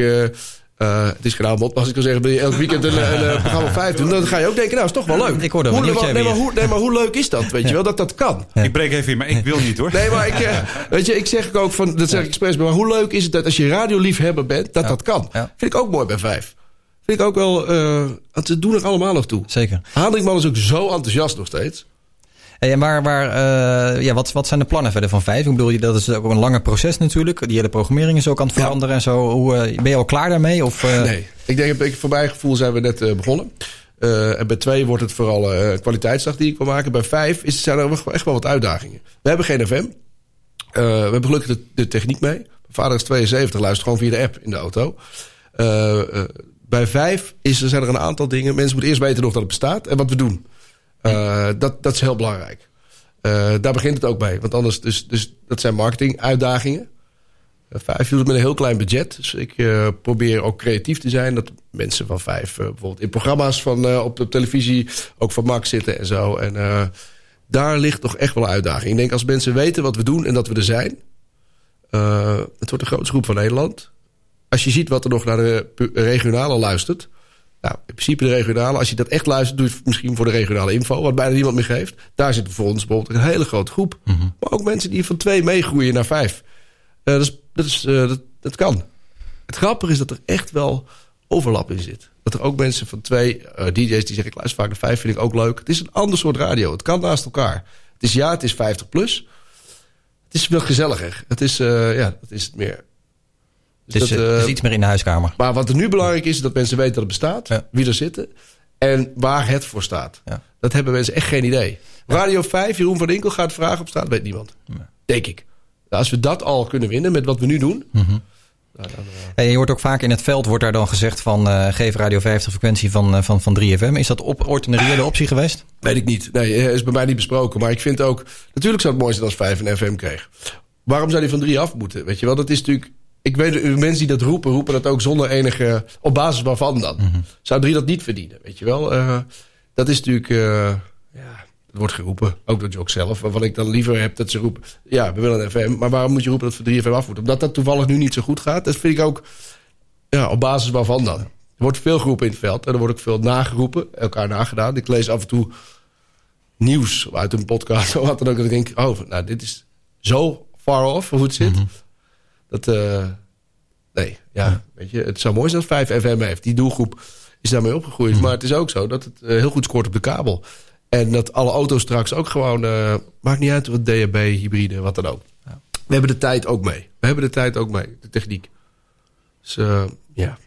eh, eh, het is gedaan, maar als ik kan zeggen... wil je elk weekend een, een, een programma op vijf doen... dan ga je ook denken, nou, is toch wel leuk. Ik hoorde hoe, een nieuwtje nee, maar hoe, nee, maar hoe leuk is dat, weet je wel, dat dat kan? Ik breek even in, maar ik wil niet hoor. Nee, maar ik, eh, weet je, ik zeg ook van, dat zeg ik expres, maar hoe leuk is het dat als je radioliefhebber bent, dat dat kan? Vind ik ook mooi bij vijf. Vind ik ook wel, eh, want ze doen er allemaal nog toe. Zeker. Hadrikman is ook zo enthousiast nog steeds. En waar, waar, eh, ja, wat, wat zijn de plannen verder van vijf? Ik bedoel, je, dat is ook een langer proces natuurlijk. Die hele programmering is ook aan het veranderen en zo. Hoe, eh, ben je al klaar daarmee? Of, eh, Nee, ik denk, ik, voor mijn gevoel zijn we net begonnen. En bij twee wordt het vooral kwaliteitsdag die ik wil maken. Bij vijf is, zijn er echt wel wat uitdagingen. We hebben geen FM. We hebben gelukkig de, de techniek mee. Mijn vader is 72, luistert gewoon via de app in de auto. Bij vijf is, er zijn er een aantal dingen. Mensen moeten eerst weten nog dat het bestaat en wat we doen. Eh, dat, dat is heel belangrijk. Eh, daar begint het ook bij. Want anders, dus, dus dat zijn marketing uitdagingen. Eh, Vijf doet het met een heel klein budget. Dus ik probeer ook creatief te zijn. Dat mensen van vijf bijvoorbeeld in programma's van, op de televisie... ook van Max zitten en zo. En daar ligt toch echt wel een uitdaging. Ik denk als mensen weten wat we doen en dat we er zijn... het wordt de grootste groep van Nederland. Als je ziet wat er nog naar de regionale luistert... Nou, in principe de regionale. Als je dat echt luistert, doe je het misschien voor de regionale info. Wat bijna niemand meer geeft. Daar zit voor ons bijvoorbeeld een hele grote groep. Maar ook mensen die van twee meegroeien naar vijf. Eh, dat, is, dat, is, eh, dat, dat kan. Het grappige is dat er echt wel overlap in zit. Dat er ook mensen van twee eh, DJ's die zeggen... ik luister vaak naar vijf, vind ik ook leuk. Het is een ander soort radio. Het kan naast elkaar. Het is ja, het is 50 plus. Het is wel gezelliger. Het is, ja, dat is het het, is, dat, eh, het is iets meer in de huiskamer. maar wat er nu belangrijk is, is dat mensen weten dat het bestaat. Wie er zitten. En waar het voor staat. Dat hebben mensen echt geen idee. Radio 5, Jeroen van Inkel gaat vragen op straat, weet niemand. Denk ik. Nou, als we dat al kunnen winnen met wat we nu doen. Nou, dan, En je hoort ook vaak in het veld, wordt daar dan gezegd van eh, geef Radio 5 de frequentie van, van, van 3FM. Is dat op, ooit een reële optie geweest? Weet ik niet. Nee, is bij mij niet besproken. Maar ik vind ook... Natuurlijk zou het mooi zijn als 5 een FM kreeg. Waarom zou die van 3 af moeten? Weet je wel, dat is natuurlijk... Ik weet, de mensen die dat roepen, roepen dat ook zonder enige... Op basis waarvan dan? Zou 3 dat niet verdienen? Weet je wel? Eh, dat is natuurlijk... eh, ja, het wordt geroepen. Ook door Jock zelf. Waarvan ik dan liever heb dat ze roepen... Ja, we willen een FM. Maar waarom moet je roepen dat het van 3 FM af moet? Omdat dat toevallig nu niet zo goed gaat. Dat vind ik ook... Ja, op basis waarvan dan? Er wordt veel geroepen in het veld. En er wordt ook veel nageroepen. Elkaar nagedaan. Ik lees af en toe nieuws uit een podcast of wat dan ook. Dat ik denk, oh, nou, dit is zo far off hoe het zit. Dat, eh, nee, ja, weet je, het zou mooi zijn als 5 FM heeft. Die doelgroep is daarmee opgegroeid. Maar het is ook zo dat het eh, heel goed scoort op de kabel. En dat alle auto's straks ook gewoon, eh, maakt niet uit wat DHB, hybride, wat dan ook. We hebben de tijd ook mee. We hebben de tijd ook mee, de techniek. Dus ja,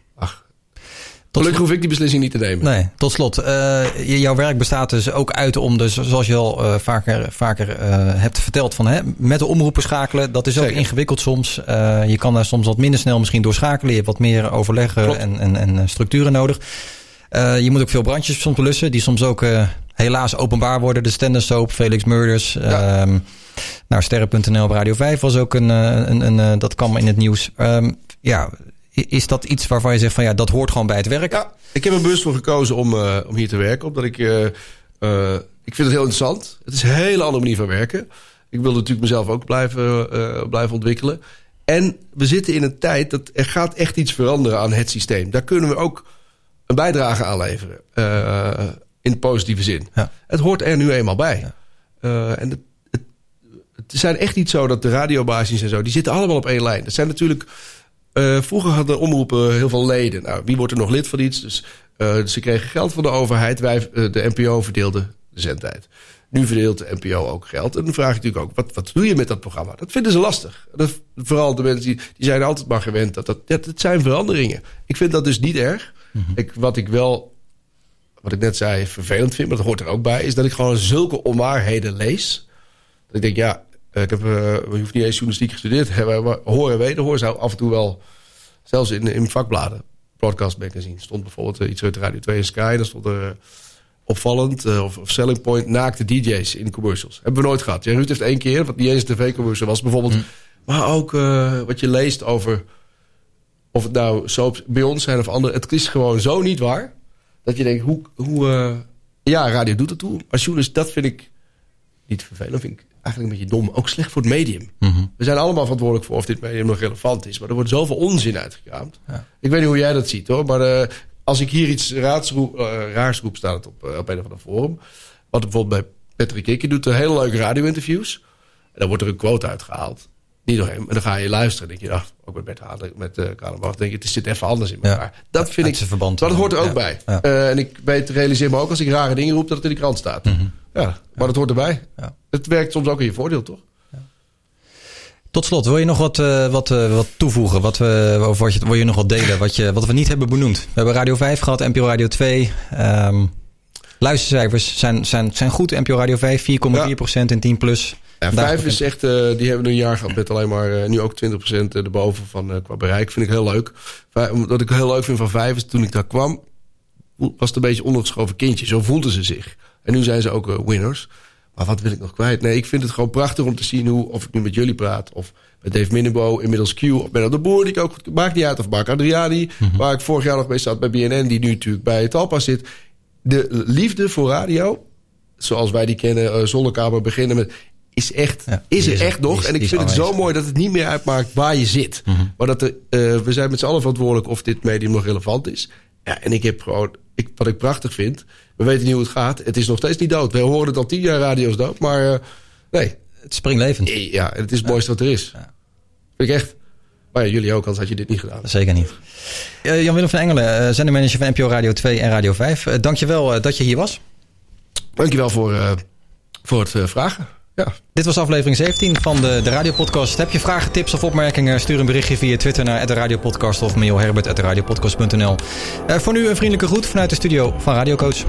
ach. Gelukkig hoef ik die beslissing niet te nemen. Nee, tot slot. eh, jouw werk bestaat dus ook uit om, dus, zoals je al eh, vaker, vaker eh, hebt verteld, van, hè, met de omroepen schakelen. Dat is ook ingewikkeld soms. Je kan daar soms wat minder snel misschien doorschakelen. Je hebt wat meer overleggen en, en, en structuren nodig. Je moet ook veel brandjes soms blussen, die soms ook helaas openbaar worden. De Standard Soap, Felix Murders. ehm, nou, Sterren.nl op Radio 5 was ook een, een, een, eh, dat kwam in het nieuws. Ehm, ja, is dat iets waarvan je zegt van ja, dat hoort gewoon bij het werk? Ja, ik heb er bewust voor gekozen om, eh, om hier te werken. Omdat ik, eh, eh, ik vind het heel interessant. Het is een hele andere manier van werken. Ik wil natuurlijk mezelf ook blijven, blijven ontwikkelen. En we zitten in een tijd dat er gaat echt iets veranderen aan het systeem. Daar kunnen we ook een bijdrage aan leveren. in positieve zin. Het hoort er nu eenmaal bij. En het, het, het zijn echt niet zo dat de radiobasis en zo... die zitten allemaal op één lijn. Dat zijn natuurlijk... eh, vroeger hadden omroepen heel veel leden. Nou, wie wordt er nog lid van iets? Dus eh, ze kregen geld van de overheid. Wij, eh, de NPO verdeelde de zendtijd. Nu verdeelt de NPO ook geld. En dan vraag ik natuurlijk ook, wat, wat doe je met dat programma? Dat vinden ze lastig. Dat, vooral de mensen die, die zijn altijd maar gewend. Dat, dat, zijn veranderingen. Ik vind dat dus niet erg. ik, wat ik wel wat ik net zei, vervelend vind, maar dat hoort er ook bij, is dat ik gewoon zulke onwaarheden lees. Dat ik denk, ja, ik heb, eh, je hoeft niet eens journalistiek gestudeerd te hebben, horen en wederhoor zou af en toe wel, zelfs in, in vakbladen, broadcast magazine, stond bijvoorbeeld eh, iets uit Radio 2 en Sky, daar stond er eh, opvallend, eh, of, of selling point, naakte DJ's in commercials. Hebben we nooit gehad. Ja, Ruud heeft één keer, wat niet eens een tv-commercial was, bijvoorbeeld. Maar ook eh, wat je leest over, of het nou soaps bij ons zijn of andere, het is gewoon zo niet waar. Dat je denkt, hoe... hoe eh, ja, radio doet het toe. Als journalist, dat vind ik niet vervelend. vind ik eigenlijk een beetje dom. Ook slecht voor het medium. We zijn allemaal verantwoordelijk voor of dit medium nog relevant is. Maar er wordt zoveel onzin uitgekraamd. Ik weet niet hoe jij dat ziet hoor. Maar eh, als ik hier iets raadsroep, eh, raars roep, staat het op, eh, op een of ander forum. Wat bijvoorbeeld bij Patrick Kikker doet. Een hele leuke radio-interviews. En dan wordt er een quote uitgehaald. Niet dan ga je luisteren. En denk je, ach, ook met Bert Haan, met uh, Kalenbach. denk je, het zit even anders in elkaar. Dat vind ik, verband. maar dat hoort er ook Ja. bij. Ja. Eh, en ik weet, realiseer me ook als ik rare dingen roep, dat het in de krant staat. Mhm. Ja, maar dat hoort erbij. Het werkt soms ook in je voordeel, toch? Tot slot, wil je nog wat, eh, wat, wat toevoegen? Wat, we, of wat je, wil je nog wat delen wat, je, wat we niet hebben benoemd? We hebben Radio 5 gehad, NPO Radio 2. Ehm luistercijfers zijn, zijn, zijn goed. NPO Radio 5, 4,4% in 10 plus. Ja, vijf is echt, eh, die hebben een jaar gehad met alleen maar eh, nu ook 20% erboven van eh, qua bereik. Vind ik heel leuk. Wat ik heel leuk vind van vijf is toen ik daar kwam, was het een beetje ondergeschoven kindje. Zo voelden ze zich. En nu zijn ze ook eh, winners. Maar wat wil ik nog kwijt? Nee, ik vind het gewoon prachtig om te zien hoe, of ik nu met jullie praat, of met Dave Minnebo, inmiddels Q, of Benno de Boer, die ik ook goed, maakt niet uit, of Mark Adriani, waar ik vorig jaar nog mee zat bij BNN, die nu natuurlijk bij Talpa zit. De liefde voor radio, zoals wij die kennen, eh, Zonnekamer beginnen met, is echt, is er is- echt nog. is- en ik vind het zo aanwezig. mooi dat het niet meer uitmaakt waar je zit. Maar dat er, eh, we zijn met z'n allen verantwoordelijk of dit medium nog relevant is. Ja, en ik heb gewoon, ik, wat ik prachtig vind, we weten niet hoe het gaat. Het is nog steeds niet dood. We horen het al tien jaar radio's dood, maar eh, nee. Het springlevend. Ja, en het is het mooiste wat er is. Vind ik echt. Maar ja, jullie ook, anders had je dit niet gedaan. Zeker niet. Eh, Jan-Willem van Engelen, eh, zendermanager van NPO Radio 2 en Radio 5. Uh, dankjewel uh, dat je hier was. Dankjewel voor, uh, voor het uh, vragen. Ja. Dit was aflevering 17 van de, de Radiopodcast. Heb je vragen, tips of opmerkingen? Stuur een berichtje via Twitter naar de Radiopodcast of mail herbert@radiopodcast.nl. Uh, voor nu een vriendelijke groet vanuit de studio van Radiocoach.